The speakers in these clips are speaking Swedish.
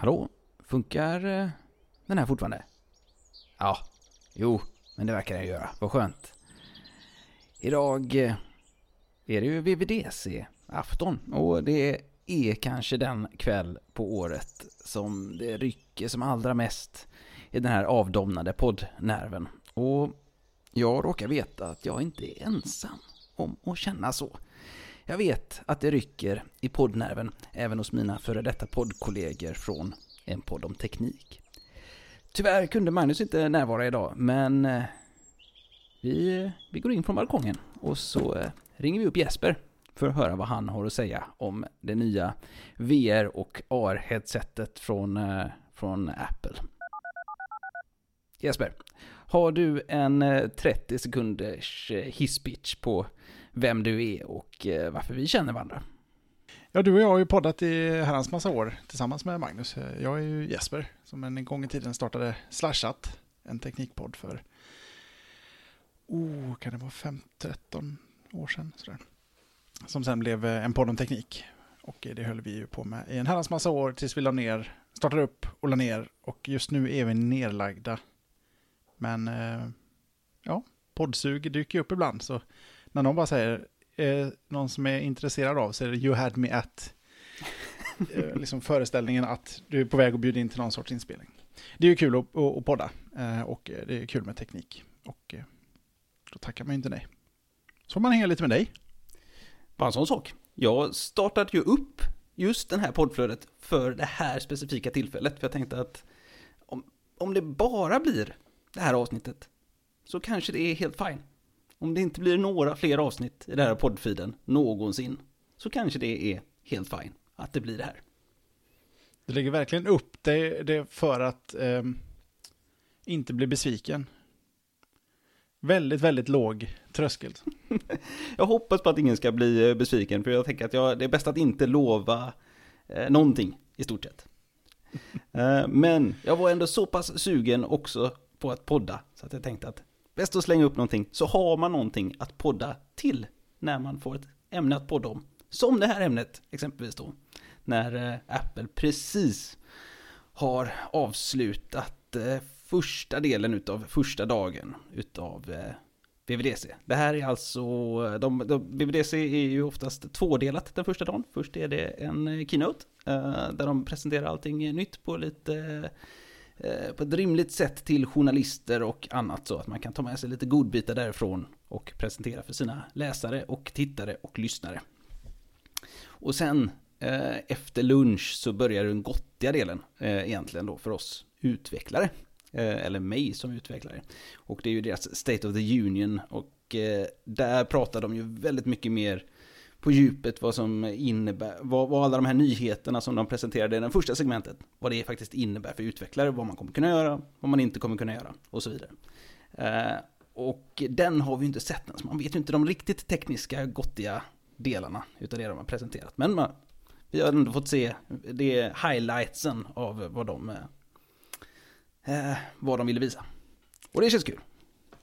Hallå? Funkar eh, den här fortfarande? Ja, jo, men det verkar den göra. Vad skönt. Idag eh, är det ju VVDC-afton och det är kanske den kväll på året som det rycker som allra mest i den här avdomnade poddnerven. Och jag råkar veta att jag inte är ensam om att känna så. Jag vet att det rycker i poddnerven även hos mina före detta poddkollegor från en podd om teknik. Tyvärr kunde Magnus inte närvara idag, men eh, vi, vi går in från balkongen och så eh, ringer vi upp Jesper för att höra vad han har att säga om det nya VR och AR-headsetet från, eh, från Apple. Jesper, har du en 30 sekunders hisspitch på vem du är och eh, varför vi känner varandra? Ja, du och jag har ju poddat i herrans massa år tillsammans med Magnus. Jag är ju Jesper som en gång i tiden startade Slashat, en teknikpodd för, oh, kan det vara 5-13 år sedan? Sådär. Som sen blev eh, en podd om teknik. Och eh, det höll vi ju på med i en herrans massa år tills vi la ner, startade upp och la ner. Och just nu är vi nerlagda. Men ja, poddsug dyker ju upp ibland. Så när någon bara säger eh, någon som är intresserad av det You had me at eh, liksom föreställningen att du är på väg att bjuda in till någon sorts inspelning. Det är ju kul att, att, att podda eh, och det är kul med teknik. Och eh, då tackar man inte nej. Så man hänga lite med dig. Bara en sån sak. Jag startade ju upp just den här poddflödet för det här specifika tillfället. För jag tänkte att om, om det bara blir det här avsnittet så kanske det är helt fine. Om det inte blir några fler avsnitt i den här poddfiden någonsin så kanske det är helt fine att det blir det här. Du lägger verkligen upp det, det för att eh, inte bli besviken. Väldigt, väldigt låg tröskel. jag hoppas på att ingen ska bli eh, besviken, för jag tänker att jag, det är bäst att inte lova eh, någonting i stort sett. eh, men jag var ändå så pass sugen också på att podda, så att jag tänkte att bäst att slänga upp någonting, så har man någonting att podda till när man får ett ämne att podda om. Som det här ämnet exempelvis då, när eh, Apple precis har avslutat eh, första delen utav första dagen utav eh, VVDC. Det här är alltså, de, de, VVDC är ju oftast tvådelat den första dagen. Först är det en keynote där de presenterar allting nytt på lite Eh, på ett rimligt sätt till journalister och annat så att man kan ta med sig lite godbitar därifrån och presentera för sina läsare och tittare och lyssnare. Och sen eh, efter lunch så börjar den gottiga delen eh, egentligen då för oss utvecklare. Eller mig som utvecklare. Och det är ju deras State of the Union och där pratar de ju väldigt mycket mer på djupet vad som innebär, vad, vad alla de här nyheterna som de presenterade i det första segmentet, vad det faktiskt innebär för utvecklare, vad man kommer kunna göra, vad man inte kommer kunna göra och så vidare. Eh, och den har vi inte sett än, så man vet ju inte de riktigt tekniska, gottiga delarna utav det de har presenterat. Men man, vi har ändå fått se det highlightsen av vad de, eh, eh, vad de ville visa. Och det känns kul.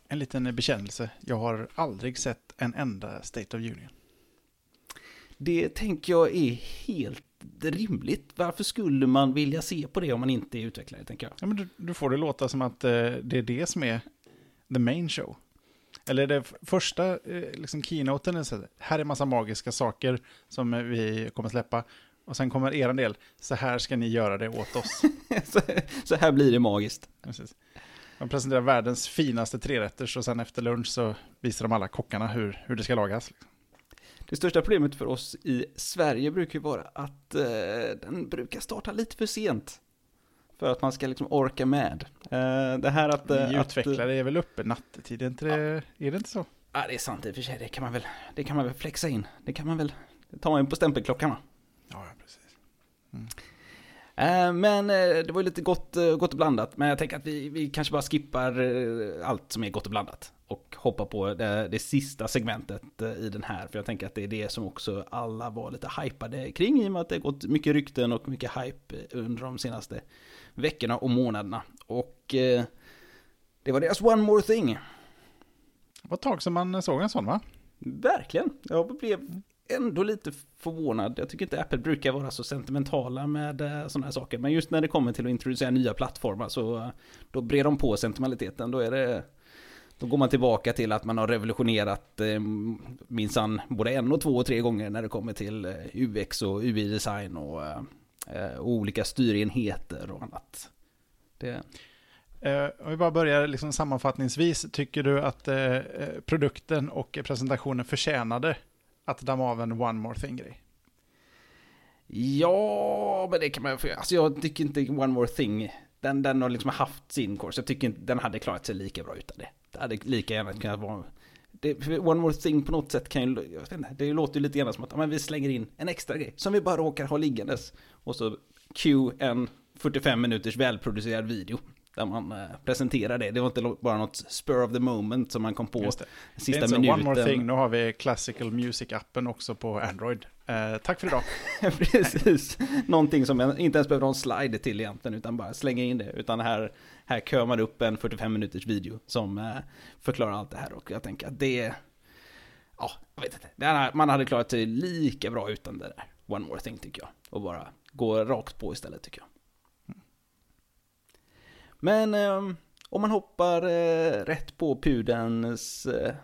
En liten bekännelse. Jag har aldrig sett en enda State of Union. Det tänker jag är helt rimligt. Varför skulle man vilja se på det om man inte är utvecklare, tänker jag. Ja, men du, du får det låta som att eh, det är det som är the main show. Eller det första eh, liksom keynoten är så här är massa magiska saker som vi kommer släppa. Och sen kommer er del, så här ska ni göra det åt oss. så, så, här blir det magiskt. Precis. De presenterar världens finaste trerätters och sen efter lunch så visar de alla kockarna hur, hur det ska lagas. Liksom. Det största problemet för oss i Sverige brukar ju vara att eh, den brukar starta lite för sent. För att man ska liksom orka med. Eh, det här att... Eh, Ni utvecklare är väl uppe nattetid, är, inte det, ja. är det inte så? Ja, det är sant i och för sig. Det kan man väl, det kan man väl flexa in. Det kan man väl ta in på stämpelklockan va? Ja, ja precis. Mm. Eh, men eh, det var ju lite gott, eh, gott och blandat. Men jag tänker att vi, vi kanske bara skippar allt som är gott och blandat. Och hoppar på det, det, sista segmentet i den här. För jag tänker att det är det som också alla var lite hypade kring. I och med att det har gått mycket rykten och mycket hype under de senaste veckorna och månaderna. Och det var deras One More Thing. Det var ett tag sedan man såg en sån va? Verkligen. Jag blev ändå lite förvånad. Jag tycker inte Apple brukar vara så sentimentala med eh, sådana här saker. Men just när det kommer till att introducera nya plattformar så eh, då brer de på sentimentaliteten. Då är det då går man tillbaka till att man har revolutionerat eh, minsann både en och två och tre gånger när det kommer till eh, UX och UI-design och, eh, och olika styrenheter och annat. Det... Eh, om vi bara börjar liksom sammanfattningsvis, tycker du att eh, produkten och presentationen förtjänade att damma av en One More Thing-grej? Ja, men det kan man ju Alltså jag tycker inte One More Thing, den, den har liksom haft sin kurs. Jag tycker inte den hade klarat sig lika bra utan det. Det hade lika gärna kunnat vara... Det, one More Thing på något sätt kan ju, jag vet inte, det låter ju lite grann som att men vi slänger in en extra grej som vi bara råkar ha liggandes. Och så Q en 45 minuters välproducerad video där man eh, presenterar det. Det var inte bara något spur of the moment som man kom på sista minuten. One more thing, nu har vi Classical Music-appen också på Android. Eh, tack för idag. Precis, någonting som jag inte ens behöver ha en slide till egentligen, utan bara slänga in det. Utan här, här kör man upp en 45 minuters video som eh, förklarar allt det här. Och jag tänker att det, ja, jag vet inte. Man hade klarat sig lika bra utan det där. One more thing tycker jag. Och bara gå rakt på istället tycker jag. Men eh, om man hoppar eh, rätt på pudelns eh,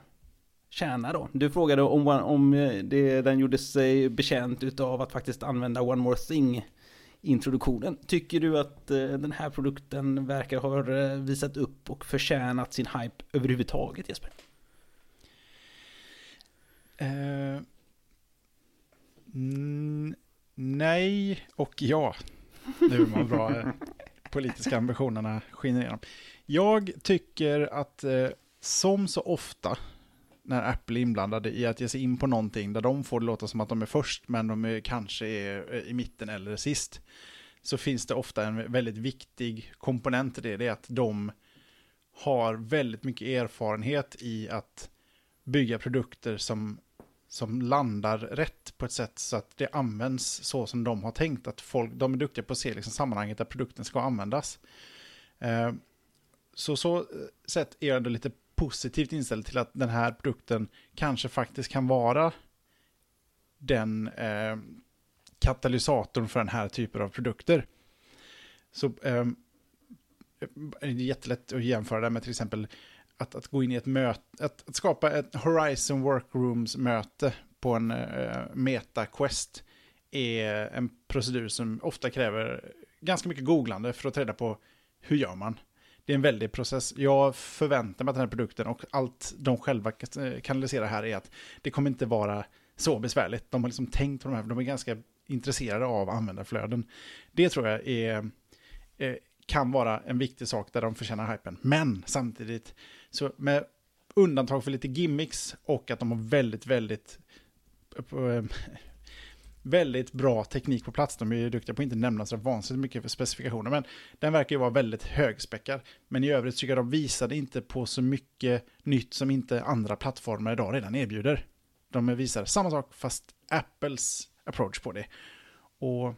kärna då. Du frågade om, om eh, det, den gjorde sig bekänt utav att faktiskt använda One More Thing introduktionen. Tycker du att eh, den här produkten verkar ha eh, visat upp och förtjänat sin hype överhuvudtaget Jesper? Uh, nej och ja. Nu är man bra politiska ambitionerna skiner igenom. Jag tycker att eh, som så ofta när Apple är inblandade i att ge sig in på någonting där de får det låta som att de är först men de är, kanske är eh, i mitten eller sist så finns det ofta en väldigt viktig komponent i det. Det är att de har väldigt mycket erfarenhet i att bygga produkter som som landar rätt på ett sätt så att det används så som de har tänkt. Att folk, de är duktiga på att se liksom sammanhanget där produkten ska användas. Eh, så så eh, sett är jag ändå lite positivt inställd till att den här produkten kanske faktiskt kan vara den eh, katalysatorn för den här typen av produkter. Så eh, det är jättelätt att jämföra det med till exempel att, att gå in i ett möte, att, att skapa ett Horizon Workrooms-möte på en uh, meta-quest är en procedur som ofta kräver ganska mycket googlande för att ta reda på hur gör man. Det är en väldig process. Jag förväntar mig att den här produkten och allt de själva eh, kanaliserar här är att det kommer inte vara så besvärligt. De har liksom tänkt på de här, de är ganska intresserade av användarflöden. Det tror jag är, är kan vara en viktig sak där de förtjänar hypen. Men samtidigt, så med undantag för lite gimmicks och att de har väldigt, väldigt eh, eh, väldigt bra teknik på plats. De är ju duktiga på att inte nämna så vansinnigt mycket för specifikationer, men den verkar ju vara väldigt högspäckad. Men i övrigt tycker jag de visade inte på så mycket nytt som inte andra plattformar idag redan erbjuder. De visar samma sak, fast Apples approach på det. Och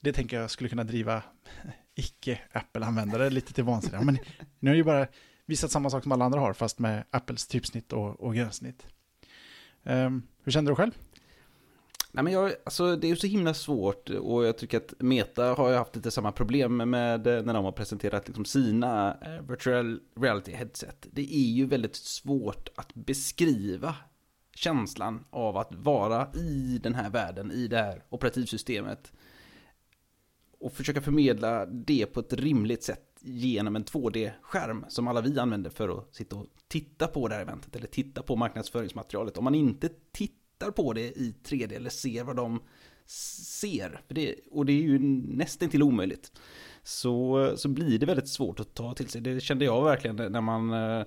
det tänker jag skulle kunna driva icke-Apple-användare lite till vansinne. Men nu är ju bara visat samma sak som alla andra har, fast med Apples typsnitt och, och gränssnitt. Um, ehm, hur kände du själv? Nej, men jag, alltså, det är ju så himla svårt och jag tycker att Meta har ju haft lite samma problem med när de har presenterat liksom sina eh, virtual reality headset. Det är ju väldigt svårt att beskriva känslan av att vara i den här världen, i det här operativsystemet och försöka förmedla det på ett rimligt sätt genom en 2D-skärm som alla vi använder för att sitta och titta på det här eventet eller titta på marknadsföringsmaterialet. Om man inte tittar på det i 3D eller ser vad de ser, för det, och det är ju nästan till omöjligt, så, så blir det väldigt svårt att ta till sig. Det kände jag verkligen när man, när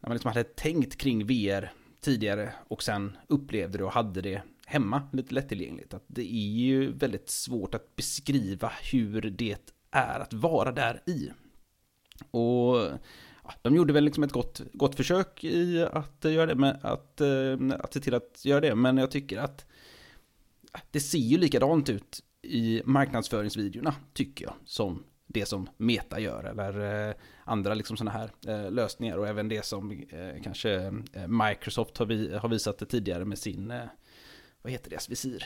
man liksom hade tänkt kring VR tidigare och sen upplevde det och hade det hemma, lite lättillgängligt. Att det är ju väldigt svårt att beskriva hur det är att vara där i. Och ja, de gjorde väl liksom ett gott, gott försök i att eh, göra det, med att, eh, att se till att göra det, men jag tycker att det ser ju likadant ut i marknadsföringsvideorna, tycker jag, som det som Meta gör eller eh, andra liksom sådana här eh, lösningar och även det som eh, kanske eh, Microsoft har, vi, har visat det tidigare med sin eh, vad heter deras visir?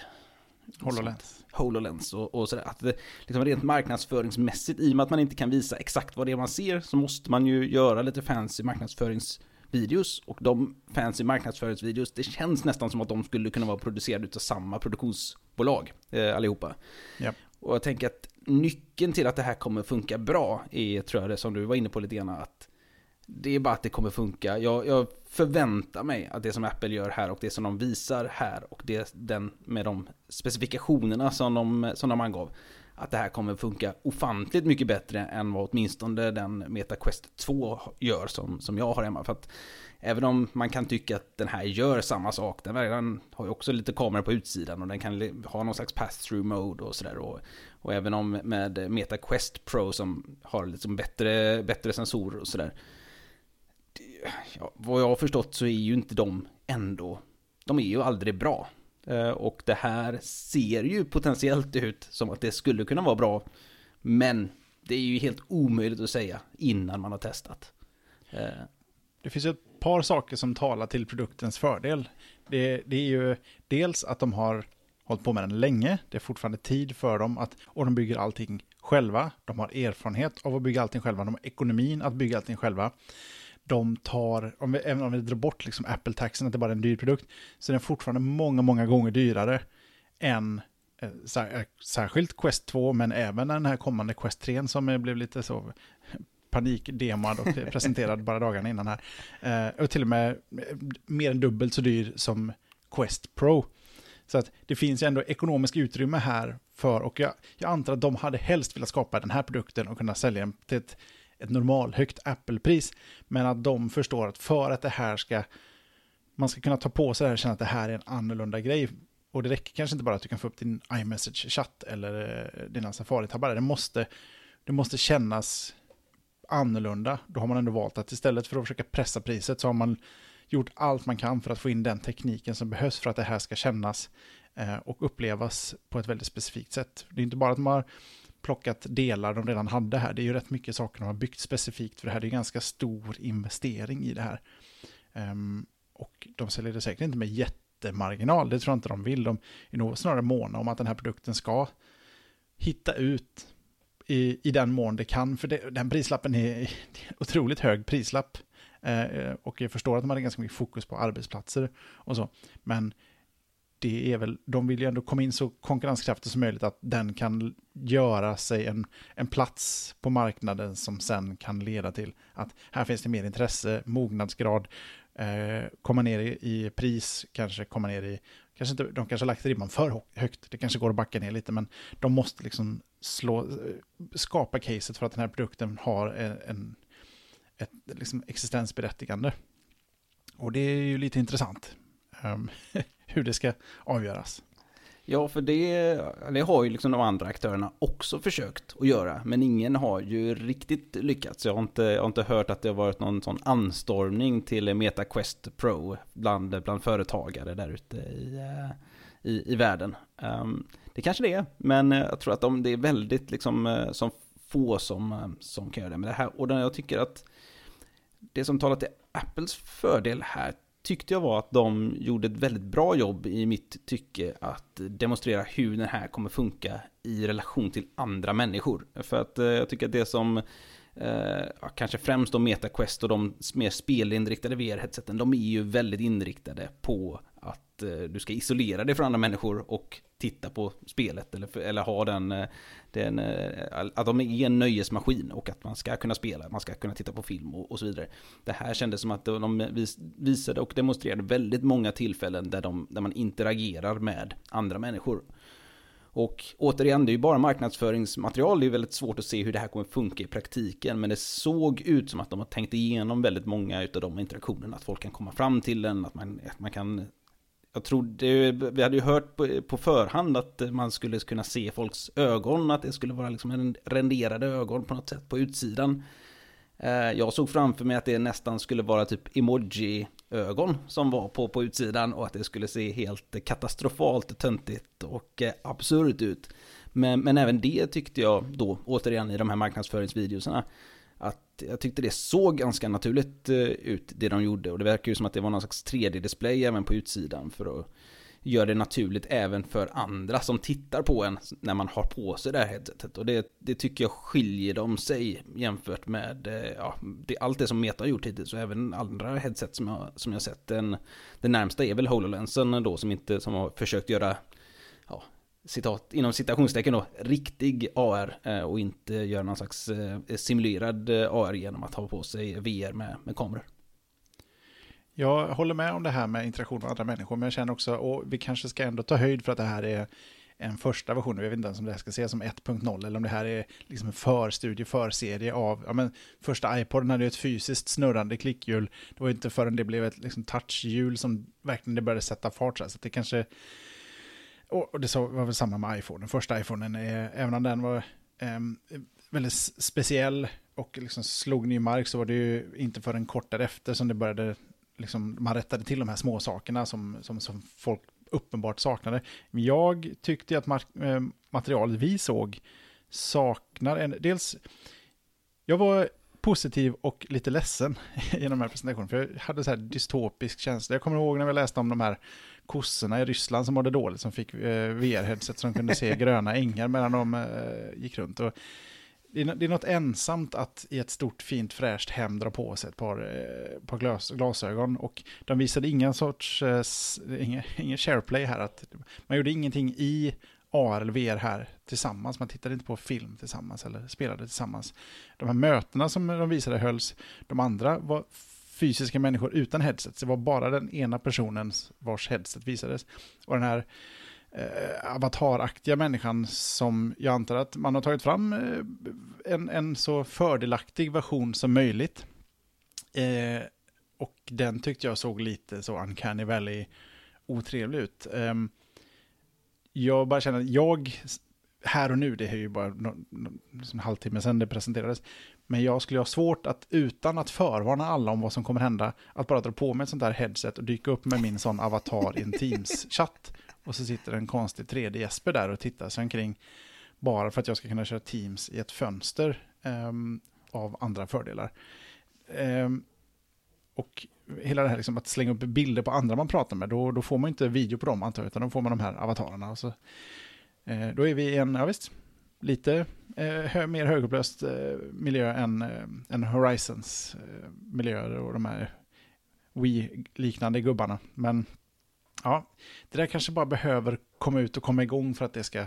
HoloLens. HoloLens och, och sådär. Att det, liksom rent marknadsföringsmässigt, i och med att man inte kan visa exakt vad det är man ser, så måste man ju göra lite fancy marknadsföringsvideos. Och de fancy marknadsföringsvideos, det känns nästan som att de skulle kunna vara producerade av samma produktionsbolag, eh, allihopa. Japp. Och jag tänker att nyckeln till att det här kommer funka bra är, tror jag det som du var inne på lite grann, att det är bara att det kommer funka. Jag, jag, förväntar mig att det som Apple gör här och det som de visar här och det, den med de specifikationerna som de, som de angav, att det här kommer funka ofantligt mycket bättre än vad åtminstone den MetaQuest 2 gör som, som jag har hemma. För att även om man kan tycka att den här gör samma sak, den, den har ju också lite kameror på utsidan och den kan ha någon slags pass-through mode och sådär. Och, och även om med MetaQuest Pro som har liksom bättre, bättre sensorer och sådär, ja, vad jag har förstått så är ju inte de ändå, de är ju aldrig bra. Eh, och det här ser ju potentiellt ut som att det skulle kunna vara bra. Men det är ju helt omöjligt att säga innan man har testat. Eh, det finns ju ett par saker som talar till produktens fördel. Det, det, är ju dels att de har hållit på med den länge. Det är fortfarande tid för dem att, och de bygger allting själva. De har erfarenhet av att bygga allting själva. De har ekonomin att bygga allting själva de tar, om vi, även om vi drar bort liksom Apple-taxen, att det bara är en dyr produkt, så är den fortfarande många, många gånger dyrare än eh, sär, särskilt Quest 2, men även den här kommande Quest 3 som blev lite så panikdemad och presenterad bara dagarna innan här. Eh, och till och med eh, mer än dubbelt så dyr som Quest Pro. Så att det finns ju ändå ekonomiskt utrymme här för, och jag, jag antar att de hade helst velat skapa den här produkten och kunna sälja den till ett ett normalhögt Apple-pris. Men att de förstår att för att det här ska, man ska kunna ta på sig det här och känna att det här är en annorlunda grej. Och det räcker kanske inte bara att du kan få upp din iMessage-chatt eller eh, dina Safari-tabbar. Det måste, det måste kännas annorlunda. Då har man ändå valt att istället för att försöka pressa priset så har man gjort allt man kan för att få in den tekniken som behövs för att det här ska kännas eh, och upplevas på ett väldigt specifikt sätt. Det är inte bara att man har plockat delar de redan hade här. Det är ju rätt mycket saker de har byggt specifikt för det här. Det är ganska stor investering i det här. Um, och de säljer det säkert inte med jättemarginal, det tror jag inte de vill. De är nog snarare måna om att den här produkten ska hitta ut i, i den mån det kan. För det, den prislappen är, är otroligt hög prislapp. Eh, och jag förstår att de hade ganska mycket fokus på arbetsplatser och så. Men det är väl, de vill ju ändå komma in så konkurrenskraftigt som möjligt att den kan göra sig en, en plats på marknaden som sen kan leda till att här finns det mer intresse, mognadsgrad, eh, komma ner i, i, pris, kanske komma ner i, kanske inte, de kanske har lagt ribban för högt, det kanske går att backa ner lite, men de måste liksom slå, eh, skapa caset för att den här produkten har en, en ett liksom existensberättigande. Och det är ju lite intressant. Ehm, Hur det ska avgöras. Ja, för det, det har ju liksom de andra aktörerna också försökt att göra, men ingen har ju riktigt lyckats. Jag har inte, jag har inte hört att det har varit någon sån anstormning till MetaQuest Pro bland, bland företagare där ute i, eh, i, i världen. Um, det kanske det är, men jag tror att de, det är väldigt liksom, eh, som få som, eh, som kan göra det. Men det här, och jag tycker att det som talar till Apples fördel här tyckte jag var att de gjorde ett väldigt bra jobb i mitt tycke att demonstrera hur den här kommer funka i relation till andra människor. För att eh, jag tycker att det som eh, kanske främst då MetaQuest och de mer spelinriktade VR-headseten, de är ju väldigt inriktade på att Eh, du ska isolera dig från andra människor och titta på spelet eller, eller ha den, eh, den, eh, att de är en nöjesmaskin och att man ska kunna spela, man ska kunna titta på film och, och så vidare. Det här kändes som att de visade och demonstrerade väldigt många tillfällen där, de, där man interagerar med andra människor. Och återigen, det är ju bara marknadsföringsmaterial, det är väldigt svårt att se hur det här kommer funka i praktiken, men det såg ut som att de har tänkt igenom väldigt många av de interaktionerna, att folk kan komma fram till den, att man, att man kan jag trodde, vi hade ju hört på, på, förhand att man skulle kunna se folks ögon, att det skulle vara liksom en renderade ögon på något sätt på utsidan. Eh, jag såg framför mig att det nästan skulle vara typ emoji-ögon som var på, på utsidan och att det skulle se helt katastrofalt töntigt och eh, absurt ut. Men, men även det tyckte jag då, återigen i de här marknadsföringsvideorna, att jag tyckte det såg ganska naturligt eh, ut det de gjorde och det verkar ju som att det var någon slags 3D-display även på utsidan för att göra det naturligt även för andra som tittar på en när man har på sig det här headsetet. Och det, det tycker jag skiljer dem sig jämfört med eh, ja, det, allt det som Meta har gjort hittills och även andra headset som jag, som jag sett. Den, den närmsta är väl HoloLensen då som, inte, som har försökt göra ja, citat, inom citationstecken då, riktig AR eh, och inte göra någon slags eh, simulerad eh, AR genom att ha på sig VR med, med kameror. Jag håller med om det här med interaktion med andra människor, men jag känner också, och vi kanske ska ändå ta höjd för att det här är en första version, jag vet inte ens om det här ska ses som 1.0 eller om det här är liksom en förstudie, förserie av, ja men första iPoden hade ju ett fysiskt snurrande klickhjul, det var inte förrän det blev ett liksom touchhjul som verkligen det började sätta fart så, här, så det kanske, och det var väl samma med iPhone, den första iPhonen, även om den var eh, väldigt speciell och liksom slog ny mark så var det ju inte förrän kort därefter som det började liksom, man rättade till de här små sakerna som, som, som folk uppenbart saknade. Jag tyckte att ehm, materialet vi såg saknar en, dels, jag var positiv och lite ledsen genom den här presentationen för jag hade så här dystopisk känsla. Jag kommer ihåg när vi läste om de här kossorna i Ryssland som mådde dåligt, som fick eh, VR-headset som kunde se gröna ängar medan de eh, gick runt. Och det är, det är något ensamt att i ett stort fint fräscht hem dra på sig ett par, eh, par glas, glasögon. Och de visade ingen sorts, ingen, ingen shareplay här. Att man gjorde ingenting i AR eller VR här tillsammans. Man tittade inte på film tillsammans eller spelade tillsammans. De här mötena som de visade hölls, de andra var fysiska människor utan headset. Det var bara den ena personens vars headset visades. Och den här eh, avataraktiga människan som jag antar att man har tagit fram eh, en, en så fördelaktig version som möjligt. Eh, och den tyckte jag såg lite så uncanny valley otrevlig ut. Eh, jag bara känner att jag, här och nu, det är ju bara någon, någon, liksom en halvtimme sedan det presenterades, men jag skulle ha svårt att utan att förvarna alla om vad som kommer hända, att bara dra på mig ett sånt där headset och dyka upp med min sån avatar i en Teams-chatt och så sitter en konstig 3D-Jesper där och tittar sig omkring. Bara för att jag ska kunna köra Teams i ett fönster um, av andra fördelar. Um, och hela det här liksom att slänga upp bilder på andra man pratar med, då, då får man inte video på dem antar jag, utan då får man de här avatarerna. Och så, Eh, då är vi i en, ja visst, lite eh, hö, mer högupplöst eh, miljö än, eh, än Horizons eh, miljöer och de här Wii-liknande gubbarna. Men ja, det där kanske bara behöver komma ut och komma igång för att det ska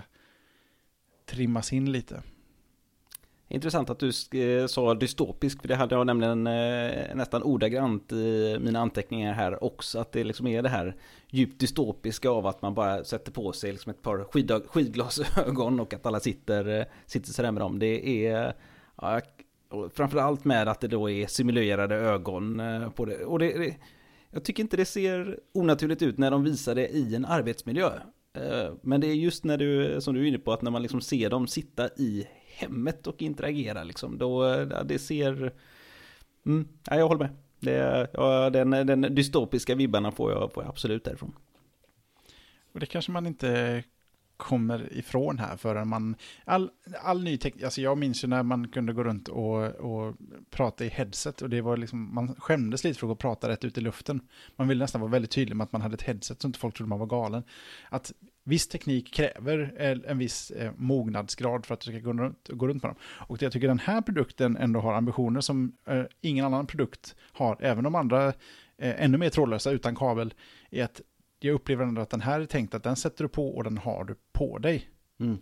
trimmas in lite. Intressant att du eh, sa dystopisk, för det hade jag nämligen eh, nästan ordagrant i mina anteckningar här också, att det liksom är det här djupt dystopiska av att man bara sätter på sig liksom ett par skidglasögon och att alla sitter, eh, sitter sådär med dem. Det är, ja, framförallt med att det då är simulerade ögon på det. Och det, det jag tycker inte det ser onaturligt ut när de visar det i en arbetsmiljö. Men det är just när du, som du är inne på, att när man liksom ser dem sitta i hemmet och interagera liksom, då det ser... Mm, ja, jag håller med. Det, ja, den, den dystopiska vibbarna får jag, får jag absolut därifrån. Och det kanske man inte kommer ifrån här förrän man, all, all ny teknik, alltså jag minns ju när man kunde gå runt och, och prata i headset och det var liksom, man skämdes lite för att prata rätt ut i luften. Man ville nästan vara väldigt tydlig med att man hade ett headset så inte folk trodde man var galen. Att viss teknik kräver en viss eh, mognadsgrad för att du ska gå runt, gå runt med dem. Och jag tycker den här produkten ändå har ambitioner som eh, ingen annan produkt har, även om andra eh, ännu mer trådlösa utan kabel, är att jag upplever ändå att den här är tänkt att den sätter du på och den har du på dig. Mm.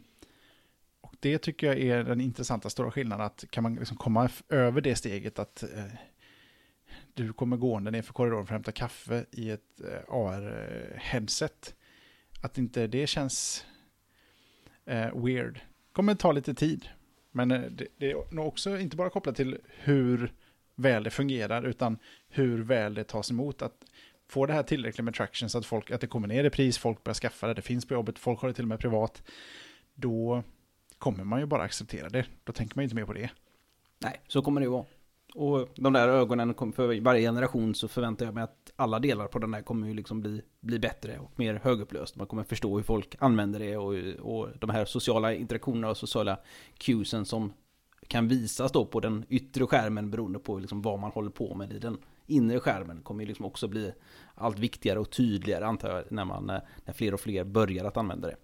Och det tycker jag är den intressanta stora skillnaden, att kan man liksom komma över det steget att du kommer gående ner för korridoren för att hämta kaffe i ett AR-headset. Att inte det känns eh, weird. kommer ta lite tid. Men eh, det, det är nog också inte bara kopplat till hur väl det fungerar, utan hur väl det tas emot. Att få det här tillräckligt med traction så att, folk, att det kommer ner i pris, folk börjar skaffa det, det finns på jobbet, folk har det till och med privat, då kommer man ju bara acceptera det. Då tänker man ju inte mer på det. Nej, så kommer det ju vara. Och de där ögonen, för varje generation så förväntar jag mig att alla delar på den där kommer ju liksom bli, bli bättre och mer högupplöst. Man kommer förstå hur folk använder det och, och de här sociala interaktionerna och sociala cuesen som kan visas då på den yttre skärmen beroende på liksom vad man håller på med i den inre skärmen kommer ju liksom också bli allt viktigare och tydligare antar jag när, man, när fler och fler börjar att använda det.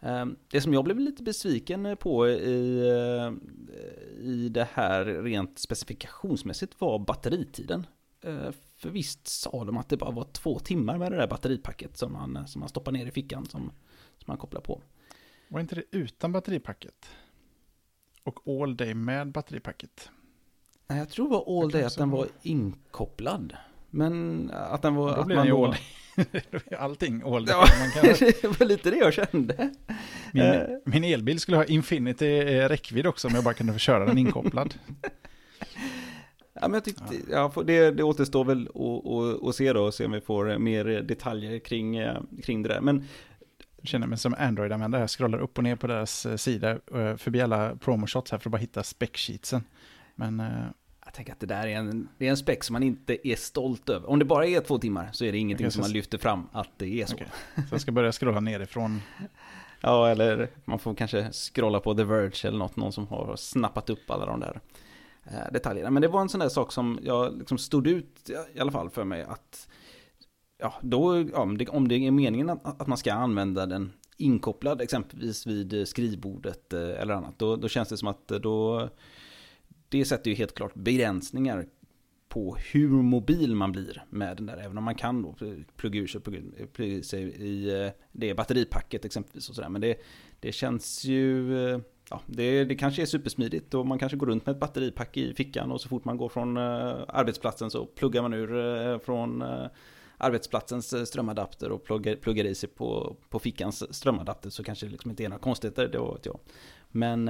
Ehm, det som jag blev lite besviken på i, i det här rent specifikationsmässigt var batteritiden. Ehm, för visst sa de att det bara var två timmar med det där batteripacket som man, som man stoppar ner i fickan som, som man kopplar på. Var inte det utan batteripacket? Och all day med batteripacket? Nej, jag tror det var all day att den var inkopplad. Men att den var... Då blir den ju all. Allting all. Ja, kan... det var lite det jag kände. Min, uh. min elbil skulle ha Infinity räckvidd också om jag bara kunde få köra den inkopplad. Ja, men jag tyckte, ja. ja det, det återstår väl att se då, och se om vi får mer detaljer kring, eh, kring det där. Men jag känner mig som Android-användare. Jag scrollar upp och ner på deras eh, sida eh, förbi alla promoshots här för att bara hitta spec-sheetsen. Men... Jag tänker att det där är en, det är en spec som man inte är stolt över. Om det bara är två timmar så är det ingenting som man lyfter fram att det är så. Okay. Så jag ska börja scrolla nerifrån? ja, eller man får kanske scrolla på The Verge eller något. Någon som har snappat upp alla de där Eh, detaljerna. Men det var en sån där sak som jag liksom stod ut i alla fall för mig att ja, då, ja, om, det, om det är meningen att, att man ska använda den inkopplad exempelvis vid skrivbordet eh, eller annat, då, då känns det som att då det sätter ju helt klart begränsningar på hur mobil man blir med den där. Även om man kan då plugga ur sig, plugga sig i eh, det batteripacket exempelvis och sådär. Men det, det känns ju eh, ja, det, det kanske är supersmidigt och man kanske går runt med ett batteripack i fickan och så fort man går från eh, arbetsplatsen så pluggar man ur från arbetsplatsens strömadapter och pluggar, pluggar i sig på, på fickans strömadapter så kanske det liksom inte är några konstigheter, det vet jag. Men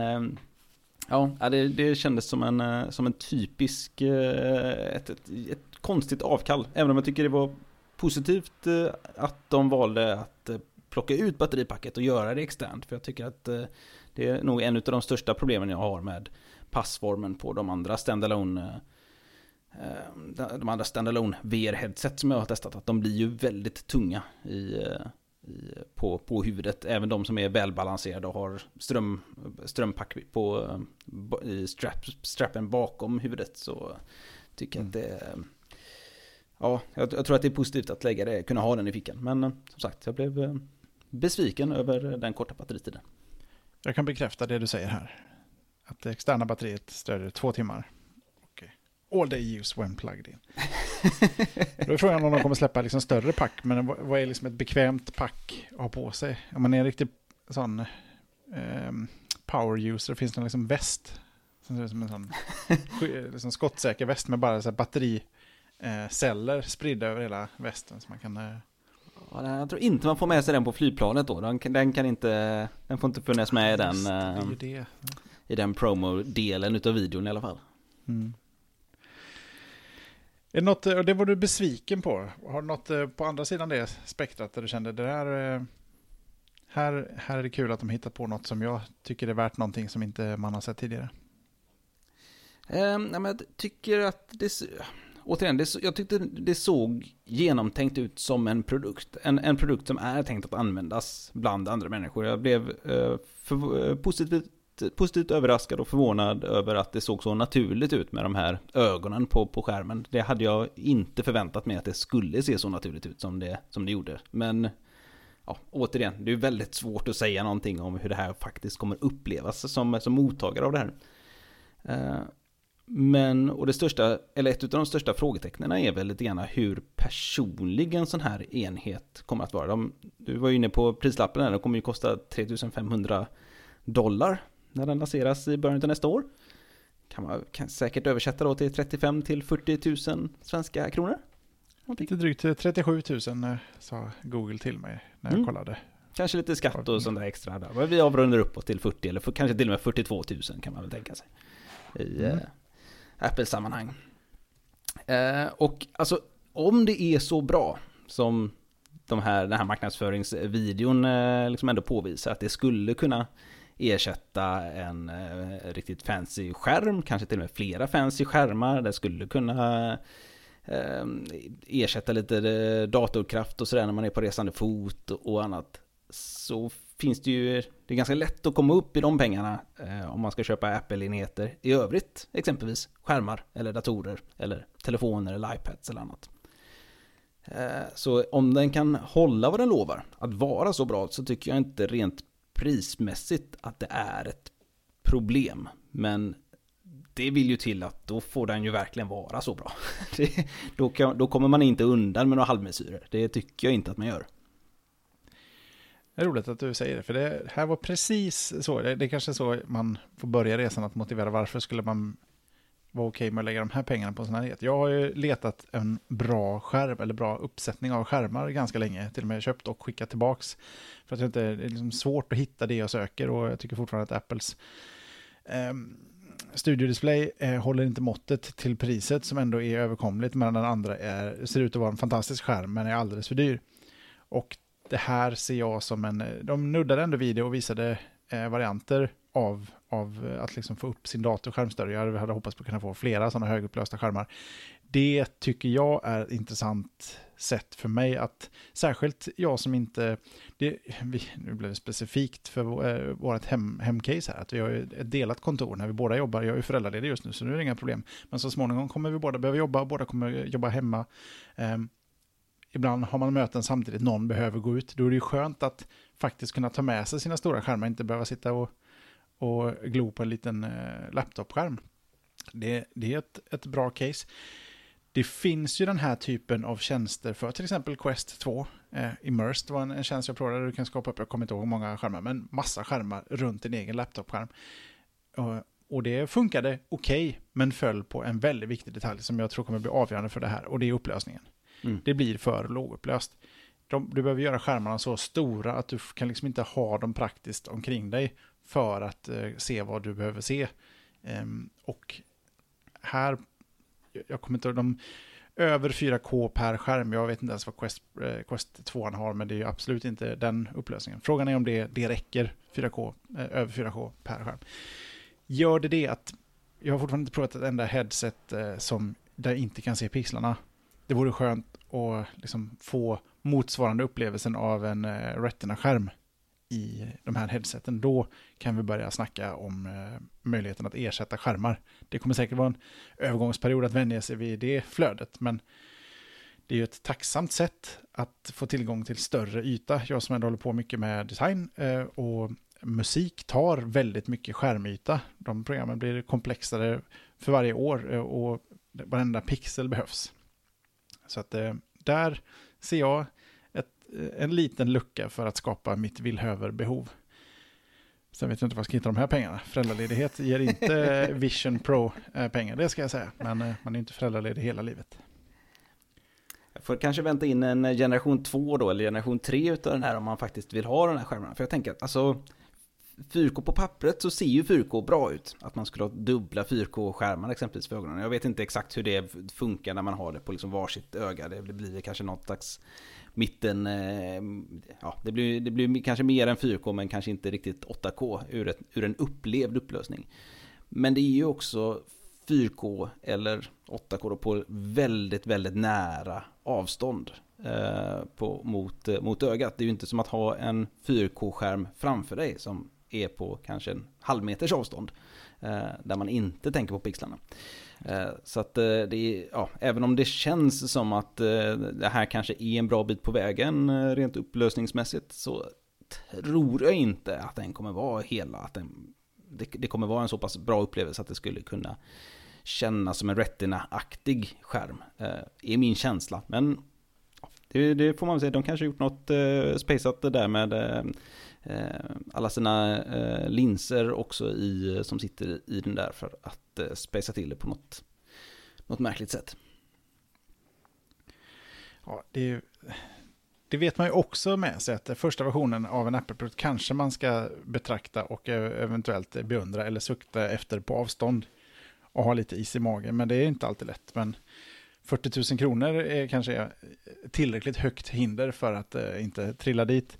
ja, det, det kändes som en, eh, som en typisk, eh, ett, ett, ett konstigt avkall. Även om jag tycker det var positivt eh, att de valde att plocka ut batteripacket och göra det externt. För jag tycker att det är nog en av de största problemen jag har med passformen på de andra standalone de andra standalone VR-headset som jag har testat, att de blir ju väldigt tunga i, på, på huvudet. Även de som är välbalanserade och har ström, strömpack på eh, i strap, strappen bakom huvudet. Så tycker jag att det Ja, jag, jag, tror att det är positivt att lägga det, kunna ha den i fickan. Men som sagt, jag blev besviken över den korta batteritiden. Jag kan bekräfta det du säger här. Att det externa batteriet stödjer två timmar. Okay. All day use when plugged in. Då är frågan om de kommer släppa liksom större pack. Men vad är liksom ett bekvämt pack att ha på sig? Om man är en riktig sån eh, power user, finns det liksom väst? Som ser ut som en sån liksom skottsäker väst med bara så battericeller eh, spridda över hela västen. Så man kan eh, Ja, jag tror inte man får med sig den på flygplanet då. Den, den kan inte, den får inte finnas med i den, det eh, i den promo-delen utav videon i alla fall. Mm. Är det något, och det var du besviken på. Har du något eh, på andra sidan det spektrat där du kände det här, eh, här, här är det kul att de hittat på något som jag tycker är värt någonting som inte man har sett tidigare? Um, jag tycker att det återigen, det, jag tyckte det såg genomtänkt ut som en produkt. En, en produkt som är tänkt att användas bland andra människor. Jag blev eh, för, eh, positivt, positivt överraskad och förvånad över att det såg så naturligt ut med de här ögonen på, på skärmen. Det hade jag inte förväntat mig att det skulle se så naturligt ut som det, som det gjorde. Men ja, återigen, det är väldigt svårt att säga någonting om hur det här faktiskt kommer upplevas som, som mottagare av det här. Eh, men, och det största, eller ett av de största frågetecknen är väl lite grann hur personlig en sån här enhet kommer att vara. De, du var ju inne på prislappen här, den kommer ju kosta 3500 dollar när den lanseras i början av nästa år. Kan man kan säkert översätta då till 35 till 40 000 svenska kronor. Lite drygt 37 000 eh, sa Google till mig när jag mm. kollade. Kanske lite skatt och sånt där extra där. Vi avrundar uppåt till 40 eller kanske till och med 42 000 kan man väl tänka sig. I, mm. Eh, Apple-sammanhang. Eh, och alltså, om det är så bra som de här, den här marknadsföringsvideon eh, liksom ändå påvisar att det skulle kunna ersätta en eh, riktigt fancy skärm, kanske till och med flera fancy skärmar. Det skulle kunna eh, ersätta lite eh, datorkraft och sådär när man är på resande fot och annat. Så finns det ju, det är ganska lätt att komma upp i de pengarna eh, om man ska köpa Apple-enheter i övrigt, exempelvis skärmar eller datorer eller telefoner eller iPads eller annat. Eh, så om den kan hålla vad den lovar, att vara så bra, så tycker jag inte rent prismässigt att det är ett problem. Men det vill ju till att då får den ju verkligen vara så bra. Det, då, kan, då kommer man inte undan med några halvmesyrer. Det tycker jag inte att man gör. Det är roligt att du säger det, för det här var precis så. Det, det är kanske så man får börja resan att motivera varför skulle man vara okej med att lägga de här pengarna på en sån här enhet. Jag har ju letat en bra skärm eller bra uppsättning av skärmar ganska länge. Till och med köpt och skickat tillbaks. För att jag inte, det är liksom svårt att hitta det jag söker och jag tycker fortfarande att Apples eh, Studio Display eh, håller inte måttet till priset som ändå är överkomligt medan den andra är, ser ut att vara en fantastisk skärm men är alldeles för dyr. Och det här ser jag som en, de nuddade ändå vid det och visade eh, varianter av, av eh, att liksom få upp sin datorskärm större. Jag hade hoppats på att kunna få flera sådana högupplösta skärmar. Det tycker jag är ett intressant sätt för mig att, särskilt jag som inte, det, vi, nu blev det specifikt för eh, vårt hem, hemcase här, att vi har ett delat kontor när vi båda jobbar, jag är föräldraledig just nu så nu är det inga problem, men så småningom kommer vi båda behöva jobba, båda kommer jobba hemma. Um, ibland har man möten samtidigt, någon behöver gå ut, då är det ju skönt att faktiskt kunna ta med sig sina stora skärmar, inte behöva sitta och, och glo på en liten eh, laptopskärm. Det, det är ett, ett bra case. Det finns ju den här typen av tjänster för till exempel Quest 2. Eh, Immersed var en, en tjänst jag provade där du kan skapa upp, jag kommer inte ihåg många skärmar, men massa skärmar runt din egen laptopskärm. Och, och det funkade okej, okay, men föll på en väldigt viktig detalj som jag tror kommer bli avgörande för det här, och det är upplösningen. Mm. Det blir för lågupplöst. De, du behöver göra skärmarna så stora att du kan liksom inte ha dem praktiskt omkring dig för att eh, se vad du behöver se. Um, och här, jag kommer inte ihåg, de över 4K per skärm, jag vet inte ens vad Quest, eh, Quest 2 har, men det är absolut inte den upplösningen. Frågan är om det, det räcker, 4K, eh, över 4K per skärm. Gör det det att, jag har fortfarande inte provat ett enda headset eh, som, där jag inte kan se pixlarna det vore skönt att liksom få motsvarande upplevelsen av en eh, Retina-skärm i de här headseten. Då kan vi börja snacka om eh, möjligheten att ersätta skärmar. Det kommer säkert vara en övergångsperiod att vänja sig vid det flödet, men det är ju ett tacksamt sätt att få tillgång till större yta. Jag som ändå håller på mycket med design eh, och musik tar väldigt mycket skärmyta. De programmen blir komplexare för varje år eh, och varenda pixel behövs. Så att där ser jag en liten lucka för att skapa mitt villhöverbehov. Sen vet jag inte var jag ska hitta de här pengarna. Föräldraledighet ger inte Vision Pro-pengar, det ska jag säga. Men eh, man är inte föräldraledig hela livet. Jag får kanske vänta in en generation 2 då, eller generation 3 utav den här om man faktiskt vill ha den här skärmen. För jag tänker att alltså 4K på pappret så ser ju 4K bra ut. Att man skulle ha dubbla 4K-skärmar exempelvis för ögonen. Jag vet inte exakt hur det funkar när man har det på liksom varsitt öga. Det blir kanske något slags mitten, eh, ja det blir, det blir kanske mer än 4K men kanske inte riktigt 8K ur, ett, ur en upplevd upplösning. Men det är ju också 4K eller 8K på väldigt, väldigt nära avstånd eh, på, mot, eh, mot ögat. Det är ju inte som att ha en 4K-skärm framför dig som är på kanske en halv meters avstånd. Eh, där man inte tänker på pixlarna. Eh, så att eh, det är, ja, även om det känns som att det här kanske är en bra bit på vägen rent upplösningsmässigt så tror jag inte att den kommer vara hela, att den, det, det kommer vara en så pass bra upplevelse att det skulle kunna kännas som en Retina-aktig skärm. är min känsla, men det, det, får man väl säga, de kanske gjort något eh, spaceat där med Eh, Eh, alla sina eh, linser också i, som sitter i den där för att eh, spacea till det på något, något märkligt sätt. Ja, det, det vet man ju också med sig att första versionen av en Apple-produkt kanske man ska betrakta och e-, eventuellt beundra eller sukta efter på avstånd och ha lite is i magen. Men det är inte alltid lätt. Men 40 000 kronor är kanske tillräckligt högt hinder för att eh, inte trilla dit.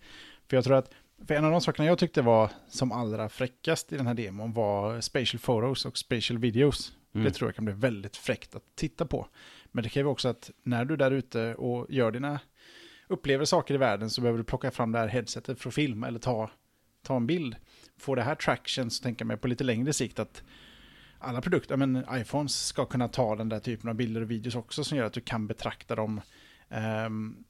För jag tror att för en av de sakerna jag tyckte var som allra fräckast i den här demon var spatial photos och spatial videos. Mm. Det tror jag kan bli väldigt fräckt att titta på. Men det kräver också att när du är där ute och gör dina upplever saker i världen så behöver du plocka fram det här headsetet för att filma eller ta ta en bild. Får det här traction så tänker jag mig på lite längre sikt att alla produkter, men iPhones ska kunna ta den där typen av bilder och videos också som gör att du kan betrakta dem. Um,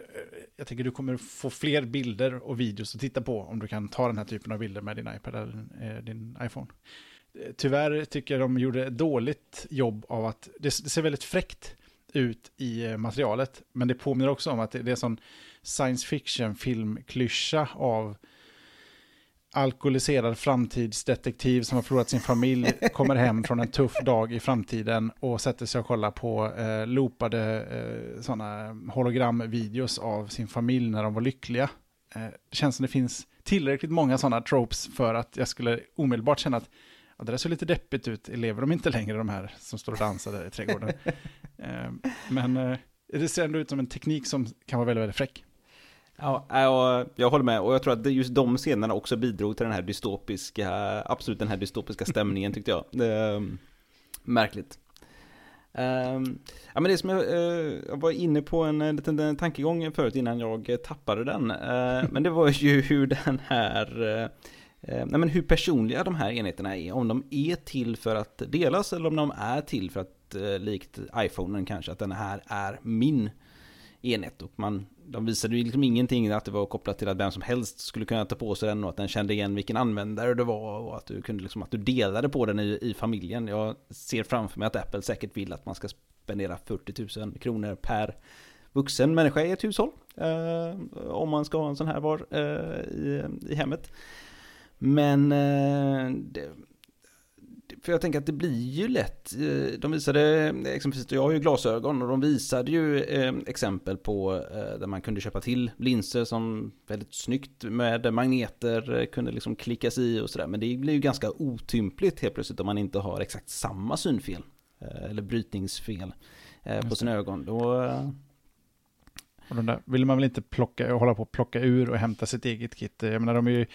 Eh, jag tänker du kommer få fler bilder och videos att titta på om du kan ta den här typen av bilder med din iPad eller eh, din iPhone. Eh, tyvärr tycker jag de gjorde ett dåligt jobb av att det, ser väldigt fräckt ut i materialet, men det påminner också om att det, det är sån science fiction filmklyscha av alkoholiserad framtidsdetektiv som har förlorat sin familj, kommer hem från en tuff dag i framtiden och sätter sig och kollar på eh, loopade eh, sådana hologramvideos av sin familj när de var lyckliga. Eh, känns som det finns tillräckligt många sådana tropes för att jag skulle omedelbart känna att ja, det där ser lite deppigt ut, lever de inte längre de här som står och dansar där i trädgården? eh, men eh, det ser ändå ut som en teknik som kan vara väldigt, väldigt fräck. Ja, äh, jag, håller med och jag tror att just de scenerna också bidrog till den här dystopiska, absolut den här dystopiska stämningen tyckte jag. Det, ehm, märkligt. Ehm, ja, men det som jag, eh, jag var inne på en, eh, liten eh, tankegång förut innan jag tappade den. Men det var ju hur den här, nej, men hur personliga de här enheterna är. Om de är till för att delas eller om de är till för att, likt iPhonen kanske, att den här är min enhet. Och man, de visade ju liksom ingenting att det var kopplat till att vem som helst skulle kunna ta på sig den och att den kände igen vilken användare det var och att du kunde liksom, att du delade på den i, i familjen. Jag ser framför mig att Apple säkert vill att man ska spendera 40 000 kronor per vuxen människa i ett hushåll. Eh, om man ska ha en sån här var eh, i, i hemmet. Men eh, det, för jag tänker att det blir ju lätt, eh, de visade, exempelvis, jag har ju glasögon och de visade ju eh, exempel på eh, där man kunde köpa till linser som väldigt snyggt med magneter kunde liksom klickas i och sådär. Men det blir ju ganska otympligt helt plötsligt om man inte har exakt samma synfel eller brytningsfel på sina ögon. Då, och de där vill man väl inte plocka, hålla på att plocka ur och hämta sitt eget kit. Jag menar, de är ju,